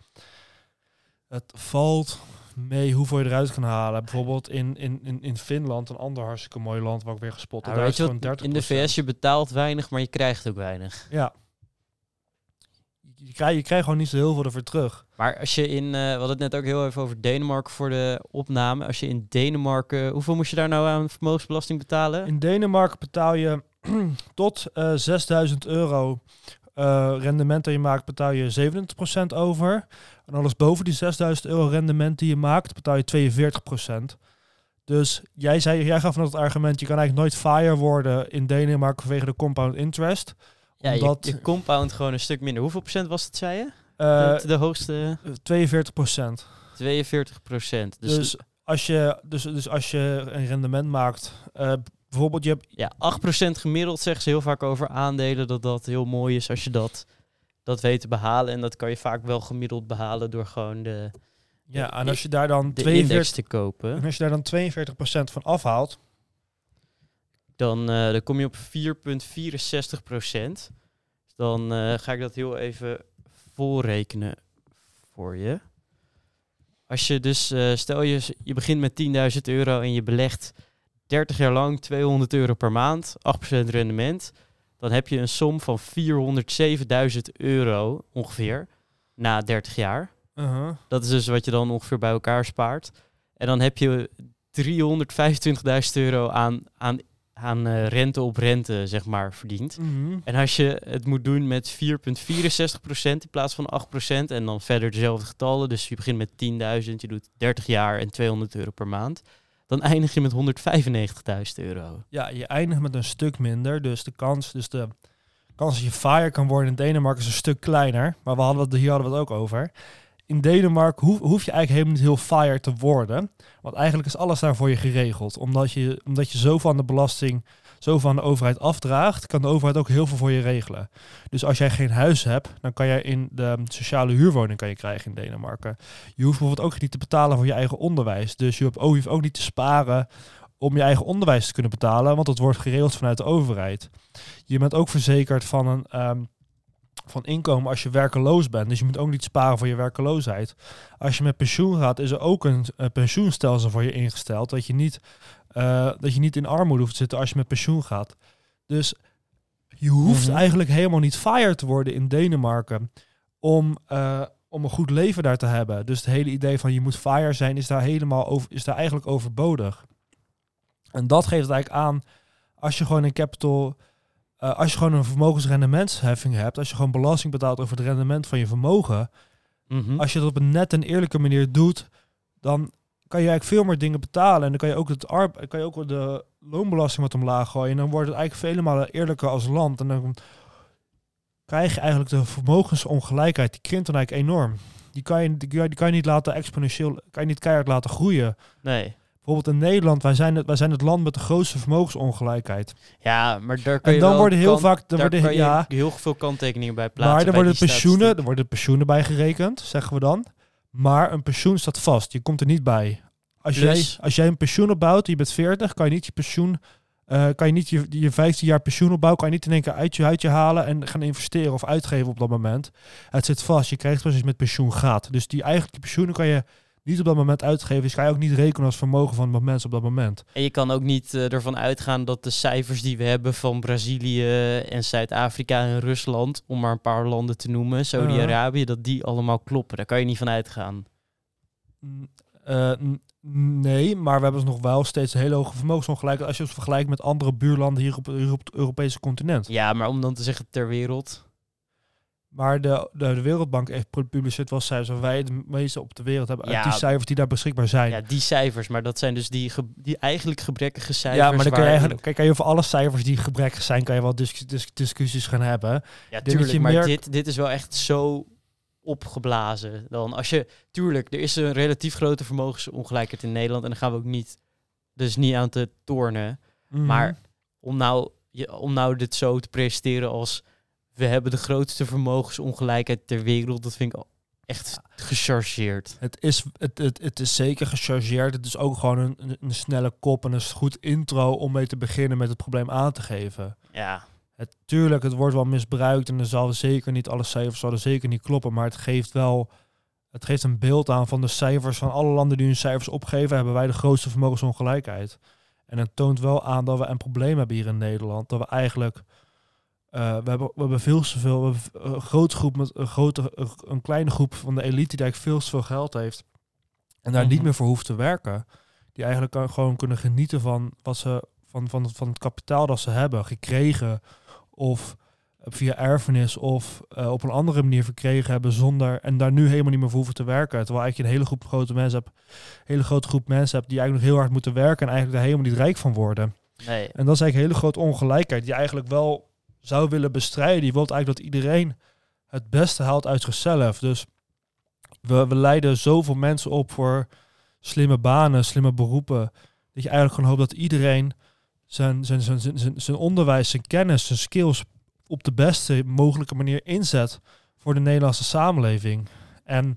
het valt mee hoeveel je eruit kan halen. Bijvoorbeeld in, in, in, in Finland, een ander hartstikke mooi land waar ik weer gespot heb. Ja, gewoon 30 in de VS je betaalt weinig, maar je krijgt ook weinig. Ja. Je krijgt, je krijgt gewoon niet zo heel veel ervoor terug. Maar als je in, uh, we hadden het net ook heel even over Denemarken voor de opname. Als je in Denemarken, hoeveel moest je daar nou aan vermogensbelasting betalen? In Denemarken betaal je tot uh, 6000 euro uh, rendement dat je maakt, betaal je 27% over. En alles boven die 6000 euro rendement die je maakt, betaal je 42%. Dus jij, zei, jij gaf van het argument, je kan eigenlijk nooit fire worden in Denemarken vanwege de compound interest. Ja, omdat je, je compound gewoon een stuk minder. Hoeveel procent was het, zei je? Uh, de, de, hoogste? 42 procent. 42 procent. Dus, dus, als je, dus, dus als je een rendement maakt, uh, bijvoorbeeld je hebt... Ja, 8 procent gemiddeld zeggen ze heel vaak over aandelen, dat dat heel mooi is als je dat, dat weet te behalen. En dat kan je vaak wel gemiddeld behalen door gewoon de... Ja, en als je daar dan 42 te kopen. En als je daar dan 42 procent van afhaalt, dan, uh, dan kom je op 4,64 procent. Dan uh, ga ik dat heel even volrekenen voor je. Als je dus, uh, stel je, je begint met 10.000 euro en je belegt 30 jaar lang 200 euro per maand, 8% rendement, dan heb je een som van 407.000 euro ongeveer na 30 jaar. Uh -huh. Dat is dus wat je dan ongeveer bij elkaar spaart. En dan heb je 325.000 euro aan, aan aan uh, rente op rente, zeg maar, verdient. Mhm. En als je het moet doen met 4,64% in plaats van 8% en dan verder dezelfde getallen, dus je begint met 10.000, je doet 30 jaar en 200 euro per maand, dan eindig je met 195.000 euro. Ja, je eindigt met een stuk minder, dus de kans, dus de kans dat je fire kan worden in Denemarken is een stuk kleiner, maar we hadden hier hadden we het ook over in Denemarken hoef, je eigenlijk helemaal niet heel fire te worden. Want eigenlijk is alles daar voor je geregeld. Omdat je, omdat je zoveel aan de belasting, zoveel aan de overheid afdraagt, kan de overheid ook heel veel voor je regelen. Dus als jij geen huis hebt, dan kan jij in de sociale huurwoning kan je krijgen in Denemarken. Je hoeft bijvoorbeeld ook niet te betalen voor je eigen onderwijs. Dus je hoeft ook, ook niet te sparen om je eigen onderwijs te kunnen betalen, want dat wordt geregeld vanuit de overheid. Je bent ook verzekerd van een... Ehm, van inkomen als je werkeloos bent. Dus je moet ook niet sparen voor je werkeloosheid. Als je met pensioen gaat, is er ook een, pensioenstelsel voor je ingesteld. Dat je, niet, uh, dat je niet in armoede hoeft te zitten als je met pensioen gaat. Dus je hoeft mhm. eigenlijk helemaal niet fire te worden in Denemarken om, uh, om een goed leven daar te hebben. Dus het hele idee van je moet fire zijn is daar helemaal over, is daar eigenlijk overbodig. En dat geeft het eigenlijk aan als je gewoon een capital uh, als je gewoon een vermogensrendementsheffing hebt, als je gewoon belasting betaalt over het rendement van je vermogen, mm als je dat op een net en eerlijke manier doet, dan kan je eigenlijk veel meer dingen betalen. En dan kan je ook, het kan je ook de loonbelasting wat omlaag gooien. En dan wordt het eigenlijk vele malen eerlijker als land. En dan krijg je eigenlijk de vermogensongelijkheid, die krimpt dan eigenlijk enorm. Die kan je, die, kan je niet laten exponentieel, kan je niet keihard laten groeien. Nee. Bijvoorbeeld in Nederland, wij zijn het, wij zijn het land met de grootste vermogensongelijkheid. Ja, maar daar kan je en dan worden heel vaak daar worden, ja, heel veel kanttekeningen bij plaatsen. Maar er worden pensioenen, er worden pensioenen bij gerekend, zeggen we dan. Maar een pensioen staat vast. Je komt er niet bij. Als, jij, als jij een pensioen opbouwt, je bent 40, kan je niet je pensioen, uh, kan je niet je, je 15 jaar pensioen opbouwen, kan je niet in één keer uit je, uit je halen en gaan investeren of uitgeven op dat moment. Het zit vast. Je krijgt pas je met pensioen gaat. Dus die eigenlijke pensioenen kan je niet op dat moment uitgeven is, ga je ook niet rekenen als vermogen van wat mensen op dat moment. En je kan ook niet uh, ervan uitgaan dat de cijfers die we hebben van Brazilië en Zuid-Afrika en Rusland, om maar een paar landen te noemen, Saudi-Arabië, dat die allemaal kloppen. Daar kan je niet van uitgaan. Uh, nee, maar we hebben dus nog wel steeds een hele hoge vermogensongelijkheid als je het vergelijkt met andere buurlanden hier op, hier op het Europese continent. Ja, maar om dan te zeggen ter wereld. Maar de, de, de, Wereldbank heeft gepubliceerd wel cijfers waar wij de meeste op de wereld hebben. Ja, die cijfers die daar beschikbaar zijn. Ja, die cijfers. Maar dat zijn dus die, die eigenlijk gebrekkige cijfers. Ja, maar dan kan je eigenlijk, kijk, kan je over alle cijfers die gebrekkig zijn, kan je wel dis dis discussies gaan hebben. Ja, tuurlijk. Maar dit, dit is wel echt zo opgeblazen. Dan als je, tuurlijk, er is een relatief grote vermogensongelijkheid in Nederland. En dan gaan we ook niet, dus niet aan te tornen. Mhm. Maar om nou, je, om nou dit zo te presenteren als we hebben de grootste vermogensongelijkheid ter wereld. Dat vind ik echt gechargeerd. Het is, het, het, het is zeker gechargeerd. Het is ook gewoon een, een snelle kop en een goed intro om mee te beginnen met het probleem aan te geven. Ja. Het, tuurlijk, het wordt wel misbruikt en er zal zeker niet alle cijfers zullen zeker niet kloppen, maar het geeft wel het geeft een beeld aan van de cijfers van alle landen die hun cijfers opgeven, hebben wij de grootste vermogensongelijkheid. En het toont wel aan dat we een probleem hebben hier in Nederland, dat we eigenlijk we, hebben, we hebben veel te veel, we hebben een grote groep met een, grote, een, kleine groep van de elite die eigenlijk veel te veel geld heeft. En daar niet Mhm. meer voor hoeft te werken. Die eigenlijk kan- gewoon kunnen genieten van, wat ze, van, van, van het kapitaal dat ze hebben gekregen. Of via erfenis of eh, op een andere manier verkregen hebben zonder en daar nu helemaal niet meer voor hoeven te werken. Terwijl eigenlijk je een hele groep grote mensen hebt, een hele grote groep mensen hebt die eigenlijk nog heel hard moeten werken en eigenlijk daar helemaal niet rijk van worden. Nee. En dat is eigenlijk een hele grote ongelijkheid die eigenlijk wel zou willen bestrijden. Je wilt eigenlijk dat iedereen het beste haalt uit zichzelf. Dus we, leiden zoveel mensen op voor slimme banen, slimme beroepen. Dat je eigenlijk gewoon hoopt dat iedereen zijn, zijn, zijn, zijn, zijn, zijn onderwijs, zijn kennis, zijn skills op de beste mogelijke manier inzet voor de Nederlandse samenleving. En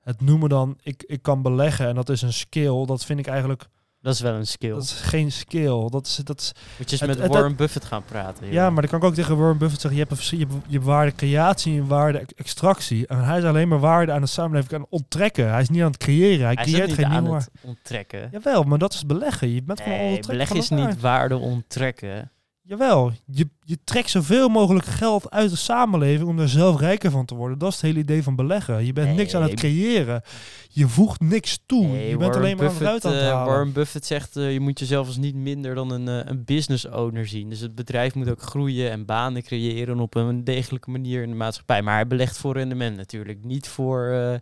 het noemen dan, ik, ik kan beleggen en dat is een skill, dat vind ik eigenlijk, Dat is wel een skill. dat is geen skill. Dat is, dat is, Moet je eens met het- Warren Buffett gaan praten. joh. ja, maar dan kan ik ook tegen Warren Buffett zeggen, je hebt, een, je hebt, je hebt waarde creatie en waarde ex- extractie. En hij is alleen maar waarde aan de samenleving aan het onttrekken. Hij is niet aan het creëren. Hij, creëert niet geen aan nieuwe het onttrekken. Jawel, maar dat is beleggen. Je bent gewoon Nee, onttrekken beleggen is niet waarde onttrekken. Jawel, je, je trekt zoveel mogelijk geld uit de samenleving om er zelf rijker van te worden. Dat is het hele idee van beleggen. Je bent niks aan het creëren. Je voegt niks toe. Nee, je bent Warren alleen maar Buffett, aan het eh. Warren Buffett zegt, eh, je moet jezelf als niet minder dan een, eh, een business owner zien. Dus het bedrijf moet ook groeien en banen creëren op een degelijke manier in de maatschappij. Maar hij belegt voor rendement natuurlijk. Niet voor...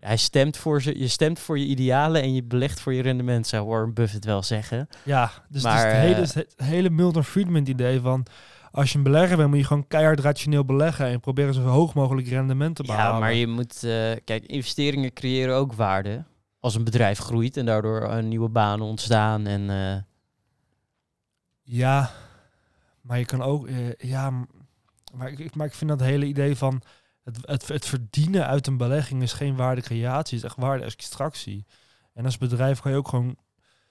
eh, hij stemt voor ze, je stemt voor je idealen en je belegt voor je rendement, zou Warren Buffett wel zeggen. Ja, dus, Maar, dus het, hele, eh, het hele Milton Friedman idee van... als je een belegger bent, moet je gewoon keihard rationeel beleggen... en proberen zo hoog mogelijk rendement te behalen. Ja, maar je moet... eh, kijk, investeringen creëren ook waarde. Als een bedrijf groeit en daardoor eh, nieuwe banen ontstaan en... eh, Ja, maar je kan ook... eh, ja, maar ik- maar ik vind dat hele idee van... Het, het, het verdienen uit een belegging is geen waardecreatie, het is echt waarde-extractie. En als bedrijf kan je ook gewoon...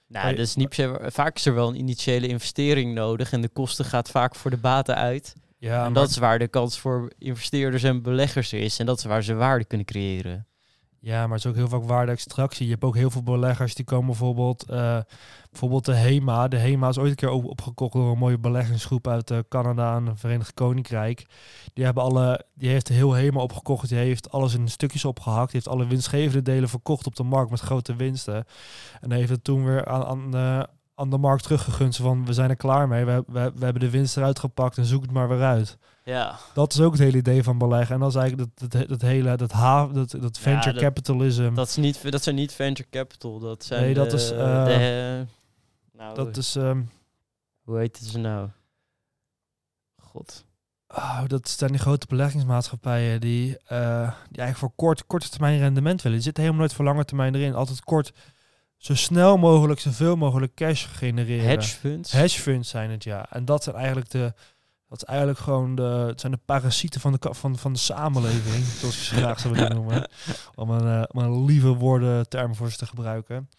Nou, dat is niet per se- vaak is er wel een initiële investering nodig en de kosten gaat vaak voor de baten uit. Ja, en dat is waar de kans voor investeerders en beleggers is en dat is waar ze waarde kunnen creëren. Ja, maar het is ook heel vaak waarde-extractie. Je hebt ook heel veel beleggers die komen bijvoorbeeld, eh, bijvoorbeeld de HEMA. De HEMA is ooit een keer op, opgekocht door een mooie beleggingsgroep uit eh, Canada en het Verenigd Koninkrijk. Die, hebben alle, die heeft heel HEMA opgekocht. Die heeft alles in stukjes opgehakt. Die heeft alle winstgevende delen verkocht op de markt met grote winsten. En heeft het toen weer aan, aan, de, aan de markt teruggegund. Zo Van, we zijn er klaar mee. We, we, we hebben de winst eruit gepakt en zoek het maar weer uit. Ja, Dat is ook het hele idee van beleggen. En dat is eigenlijk dat, dat, dat hele, dat, dat, dat venture dat- capitalism. dat, is niet, dat zijn niet venture capital, dat zijn Nee, dat de- is, eh, de, nou, Dat is, ehm, hoe heet het ze nou? God. oh, dat zijn die grote beleggingsmaatschappijen die, eh, die eigenlijk voor kort, korte termijn rendement willen. Die zitten helemaal nooit voor lange termijn erin. Altijd kort, zo snel mogelijk, zoveel mogelijk cash genereren. Hedge funds? Hedge funds zijn het, ja. En dat zijn eigenlijk de, dat is eigenlijk gewoon de, het zijn de parasieten van de, van, van de samenleving, zoals je ze graag zou willen noemen. Om een, eh, om een lieve woorden term voor ze te gebruiken.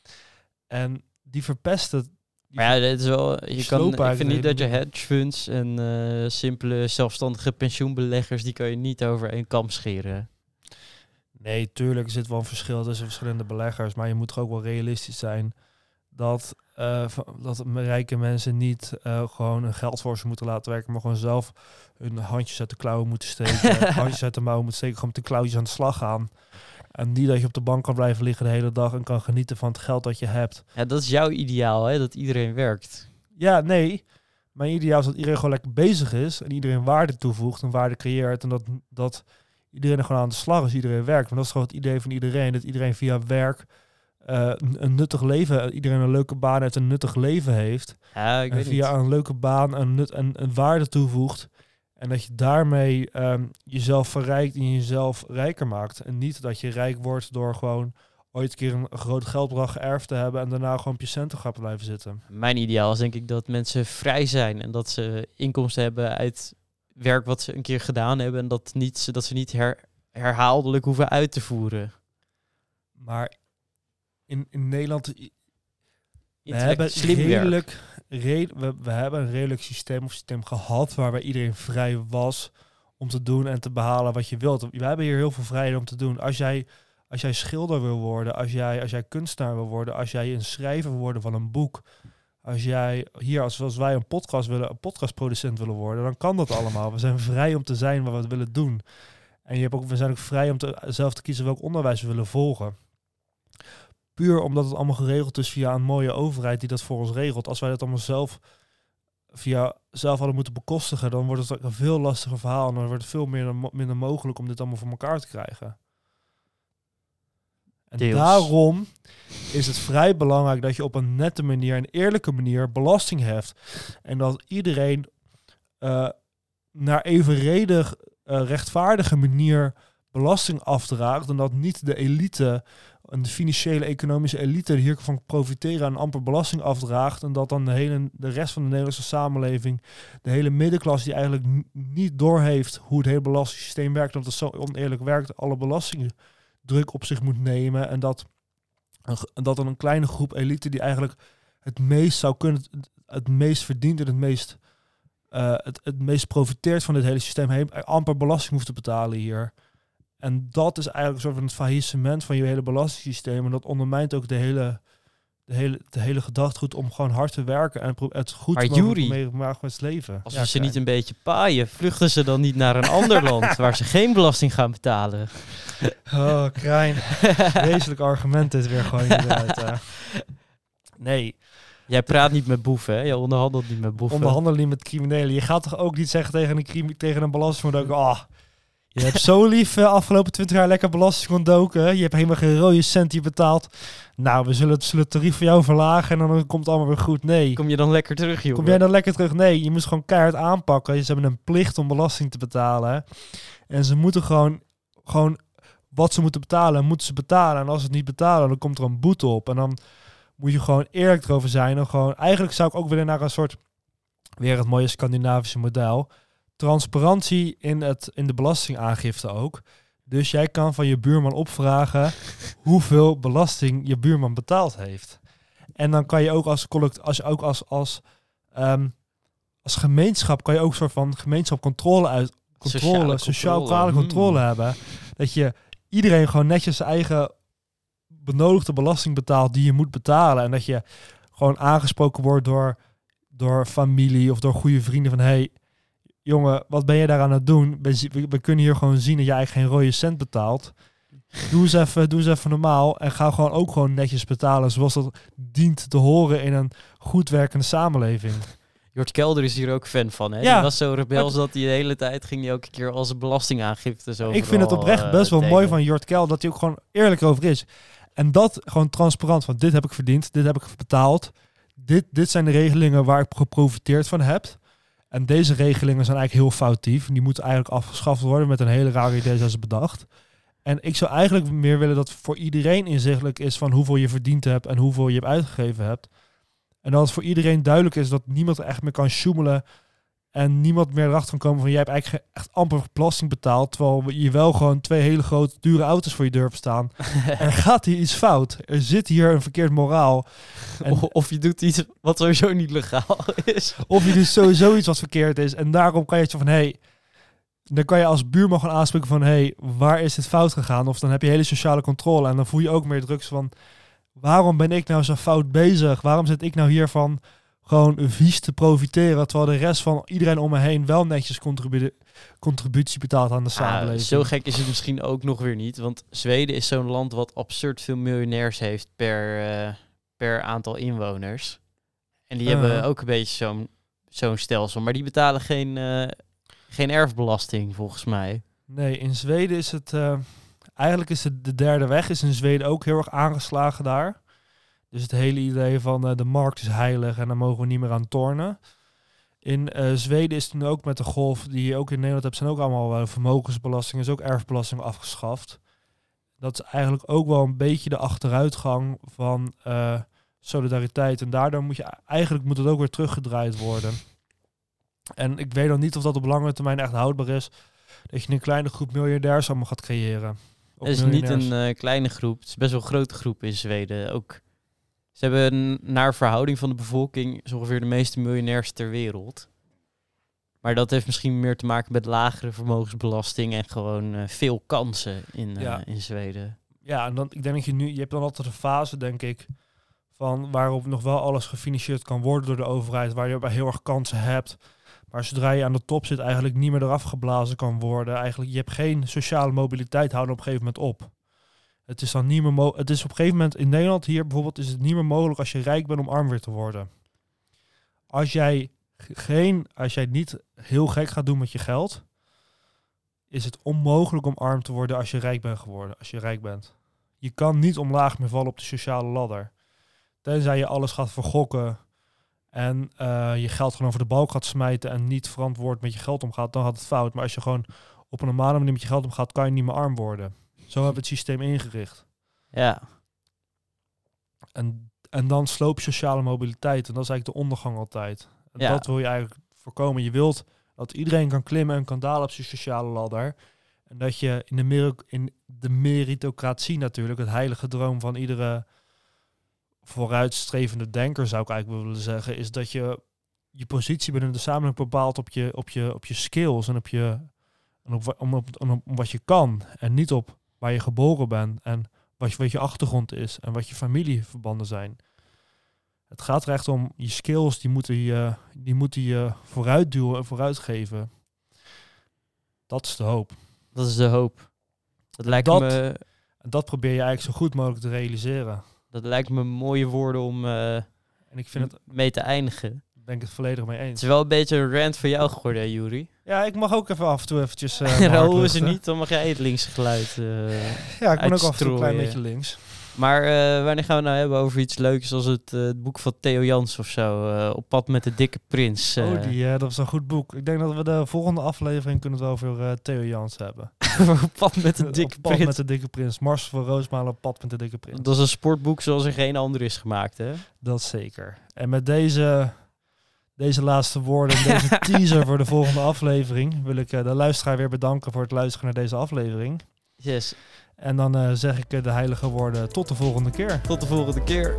En die verpesten. Maar ja, dit is wel, je kan, ik vind niet dat je hedge funds en eh, simpele zelfstandige pensioenbeleggers, die kan je niet over één kam scheren. Nee, tuurlijk er zit wel een verschil tussen verschillende beleggers. Maar je moet toch ook wel realistisch zijn dat, van- dat rijke mensen niet eh, gewoon een geld voor ze moeten laten werken, maar gewoon zelf hun handjes uit de klauwen moeten steken, handjes uit de mouwen moeten steken, gewoon met de klauwtjes aan de slag gaan. En niet dat je op de bank kan blijven liggen de hele dag en kan genieten van het geld dat je hebt. Ja, dat is jouw ideaal, hè? dat iedereen werkt. Ja, nee. Mijn ideaal is dat iedereen gewoon lekker bezig is en iedereen waarde toevoegt en waarde creëert en dat, dat iedereen er gewoon aan de slag is, iedereen werkt. Maar dat is gewoon het idee van iedereen, dat iedereen via werk eh, een, nuttig leven, iedereen een leuke baan heeft, een nuttig leven heeft. Ja, ik en weet via niet. een leuke baan een, nut, en een waarde toevoegt. En dat je daarmee ehm, jezelf verrijkt en jezelf rijker maakt. En niet dat je rijk wordt door gewoon ooit een keer een groot geldbedrag geërfd te hebben en daarna gewoon op je centen gaat blijven zitten. Mijn ideaal is denk ik dat mensen vrij zijn en dat ze inkomsten hebben uit werk wat ze een keer gedaan hebben en dat, niet, dat ze niet her, herhaaldelijk hoeven uit te voeren. Maar in, in Nederland we hebben redelijk, red- we, we hebben een redelijk systeem of systeem gehad waarbij iedereen vrij was om te doen en te behalen wat je wilt. We hebben hier heel veel vrijheid om te doen. Als jij, als jij schilder wil worden, als jij, als jij kunstenaar wil worden, als jij een schrijver wil worden van een boek, Als jij hier, als, als wij een podcast willen, een podcastproducent willen worden, dan kan dat allemaal. We zijn vrij om te zijn wat we willen doen. En je hebt ook, we zijn ook vrij om te, zelf te kiezen welk onderwijs we willen volgen. Puur omdat het allemaal geregeld is via een mooie overheid die dat voor ons regelt. Als wij dat allemaal zelf via zelf hadden moeten bekostigen, dan wordt het een veel lastiger verhaal. En dan wordt het veel meer, minder mogelijk om dit allemaal voor elkaar te krijgen. En Deels. daarom is het vrij belangrijk dat je op een nette manier, een eerlijke manier belasting heft. En dat iedereen eh, naar evenredig eh, rechtvaardige manier belasting afdraagt. En dat niet de elite, en de financiële economische elite hiervan profiteren en amper belasting afdraagt. En dat dan de, hele, de rest van de Nederlandse samenleving, de hele middenklasse die eigenlijk niet doorheeft hoe het hele belastingssysteem werkt, dat het zo oneerlijk werkt, alle belastingen druk op zich moet nemen. En dat, een dat dan een kleine groep elite die eigenlijk het meest zou kunnen, het- meest verdient en het meest, eh, het, het meest profiteert van dit hele systeem, amper belasting hoeft te betalen hier. En dat is eigenlijk een soort van het faillissement van je hele belastingssysteem. En dat ondermijnt ook de hele, de hele, de hele gedachtegoed om gewoon hard te werken en het goed Maar mee maar met leven. Als Ja, ze niet een beetje paaien, vluchten ze dan niet naar een ander land waar ze geen belasting gaan betalen? Oh, Krijn. Vreselijk argument is weer gewoon. Nee, Jij praat niet met boeven, hè? Je onderhandelt niet met boeven. onderhandelen niet met criminelen. Je gaat toch ook niet zeggen tegen een, tegen een belasting oh, je hebt zo lief eh, afgelopen 20 jaar lekker belasting ontdoken. Je hebt helemaal geen rode cent die betaalt. Nou, we zullen, het- zullen het tarief voor jou verlagen en dan komt het allemaal weer goed. Nee. Kom je dan lekker terug, joh? Kom jij dan lekker terug? Nee, je moet gewoon keihard aanpakken. Ze hebben een plicht om belasting te betalen. En ze moeten gewoon, gewoon wat ze moeten betalen, moeten ze betalen. En als ze het niet betalen, dan komt er een boete op. En dan moet je gewoon eerlijk erover zijn. En gewoon, eigenlijk zou ik ook willen naar een soort, weer het mooie Scandinavische model. Transparantie in, het, in de belastingaangifte ook. Dus jij kan van je buurman opvragen hoeveel belasting je buurman betaald heeft. En dan kan je ook als collect, als je ook als, als, ehm, als gemeenschap kan je ook een soort van gemeenschapcontrole uit controle, sociaal-kwale controle, controle mm. hebben. Dat je iedereen gewoon netjes zijn eigen benodigde belasting betaalt die je moet betalen. En dat je gewoon aangesproken wordt door, door familie of door goede vrienden van hey, jongen, wat ben je daar aan het doen? We, we, kunnen hier gewoon zien dat je eigenlijk geen rode cent betaalt. Doe eens even, doe eens even normaal en ga gewoon ook gewoon netjes betalen zoals dat dient te horen in een goed werkende samenleving. Jort Kelder is hier ook fan van, hè? Ja. Die was zo rebels dat hij de hele tijd ging hij elke keer als belastingaangifte zo Ik vind het oprecht best wel mooi van Jort Kel dat hij ook gewoon eerlijk over is. En dat gewoon transparant van dit heb ik verdiend, dit heb ik betaald. Dit, dit zijn de regelingen waar ik geprofiteerd van heb. En deze regelingen zijn eigenlijk heel foutief. Die moeten eigenlijk afgeschaft worden met een hele rare idee zoals bedacht. En ik zou eigenlijk meer willen dat voor iedereen inzichtelijk is van hoeveel je verdiend hebt en hoeveel je hebt uitgegeven hebt. En dat het voor iedereen duidelijk is dat niemand echt meer kan sjoemelen en niemand meer erachter kan komen van jij hebt eigenlijk ge- echt amper belasting betaald. Terwijl je wel gewoon twee hele grote dure auto's voor je deur staan. er gaat hier iets fout. Er zit hier een verkeerd moraal. En- Of, je doet iets wat sowieso niet legaal is. Of je dus sowieso iets wat verkeerd is. En daarom kan je het van hé. Hey, dan kan je als buurman gaan aanspreken van hé, hey, waar is dit fout gegaan? Of dan heb je hele sociale controle. En dan voel je ook meer drugs van waarom ben ik nou zo fout bezig? Waarom zit ik nou hiervan gewoon vies te profiteren? Terwijl de rest van iedereen om me heen wel netjes contribu contributie betaalt aan de Ah, samenleving. zo gek is het misschien ook nog weer niet. Want Zweden is zo'n land wat absurd veel miljonairs heeft per, eh, per aantal inwoners. En die Uh-huh. hebben ook een beetje zo'n zo'n stelsel. Maar die betalen geen, eh, geen erfbelasting, volgens mij. Nee, in Zweden is het. eh, eigenlijk is het de derde weg is in Zweden ook heel erg aangeslagen daar. Dus het hele idee van eh, de markt is heilig en daar mogen we niet meer aan tornen. In eh, Zweden is het nu ook met de golf die je ook in Nederland hebt, zijn ook allemaal vermogensbelasting, is ook erfbelasting afgeschaft. Dat is eigenlijk ook wel een beetje de achteruitgang van eh, solidariteit. En daardoor moet je eigenlijk moet het ook weer teruggedraaid worden. En ik weet nog niet of dat op lange termijn echt houdbaar is dat je een kleine groep miljardairs allemaal gaat creëren. Het is niet een kleine groep. Het is best wel een grote groep in Zweden. Ook, ze hebben naar verhouding van de bevolking zo ongeveer de meeste miljonairs ter wereld. Maar dat heeft misschien meer te maken met lagere vermogensbelasting en gewoon eh, veel kansen in, eh, Ja. in Zweden. Ja, en dan, ik denk dat je nu, je hebt dan altijd een fase, denk ik, van waarop nog wel alles gefinancierd kan worden door de overheid, waar je bij heel erg kansen hebt. Maar zodra je aan de top zit, eigenlijk niet meer eraf geblazen kan worden. Eigenlijk, je hebt geen sociale mobiliteit, houden op een gegeven moment op. Het is dan niet meer mo- Het is op een gegeven moment in Nederland hier bijvoorbeeld is het niet meer mogelijk als je rijk bent om arm weer te worden. Als jij geen, als jij niet heel gek gaat doen met je geld, is het onmogelijk om arm te worden als je rijk bent geworden. Als je rijk bent. Je kan niet omlaag meer vallen op de sociale ladder. Tenzij je alles gaat vergokken en eh, je geld gewoon over de balk gaat smijten en niet verantwoord met je geld omgaat, dan gaat het fout. Maar als je gewoon op een normale manier met je geld omgaat, kan je niet meer arm worden. Zo hebben we het systeem ingericht. Ja, En, en dan sloop je sociale mobiliteit. En dat is eigenlijk de ondergang altijd. En Ja. dat wil je eigenlijk voorkomen. Je wilt dat iedereen kan klimmen en kan dalen op zijn sociale ladder. En dat je in de, meri- in de meritocratie natuurlijk, het heilige droom van iedere vooruitstrevende denker, zou ik eigenlijk willen zeggen, is dat je je positie binnen de samenleving bepaalt op je, op je, op je skills en op, je, en op, wa- om, op, om, op wat je kan. En niet op waar je geboren bent en wat je, wat je achtergrond is en wat je familieverbanden zijn. Het gaat er echt om je skills, die moeten je, die moeten je vooruitduwen en vooruitgeven. Dat is de hoop. dat is de hoop. Dat lijkt, Dat- me, dat probeer je eigenlijk zo goed mogelijk te realiseren. dat lijkt me mooie woorden om eh, En ik vind het, mee te eindigen. ben ik het volledig mee Het eens. is wel een beetje een rant van jou geworden, Juri. Ja, ik mag ook even af en toe eventjes... hart Raoul is er niet, dan mag jij het linkse geluid. eh. Ja, ik ben ook af en toe een klein beetje links. Maar eh, wanneer gaan we nou hebben over iets leuks zoals het, het boek van Theo Jans of zo? op pad met de dikke prins. Oh, die, eh, dat is een goed boek. Ik denk dat we de volgende aflevering kunnen het over Theo Jans hebben. op pad met de dikke Op pad prins. met de dikke prins. Mars van Roosmalen op pad met de dikke prins. Dat is een sportboek zoals er geen ander is gemaakt, hè? Dat zeker. En met deze, deze laatste woorden en deze teaser voor de volgende aflevering wil ik eh, de luisteraar weer bedanken voor het luisteren naar deze aflevering. Yes. En dan eh, zeg ik de heilige woorden tot de volgende keer. Tot de volgende keer.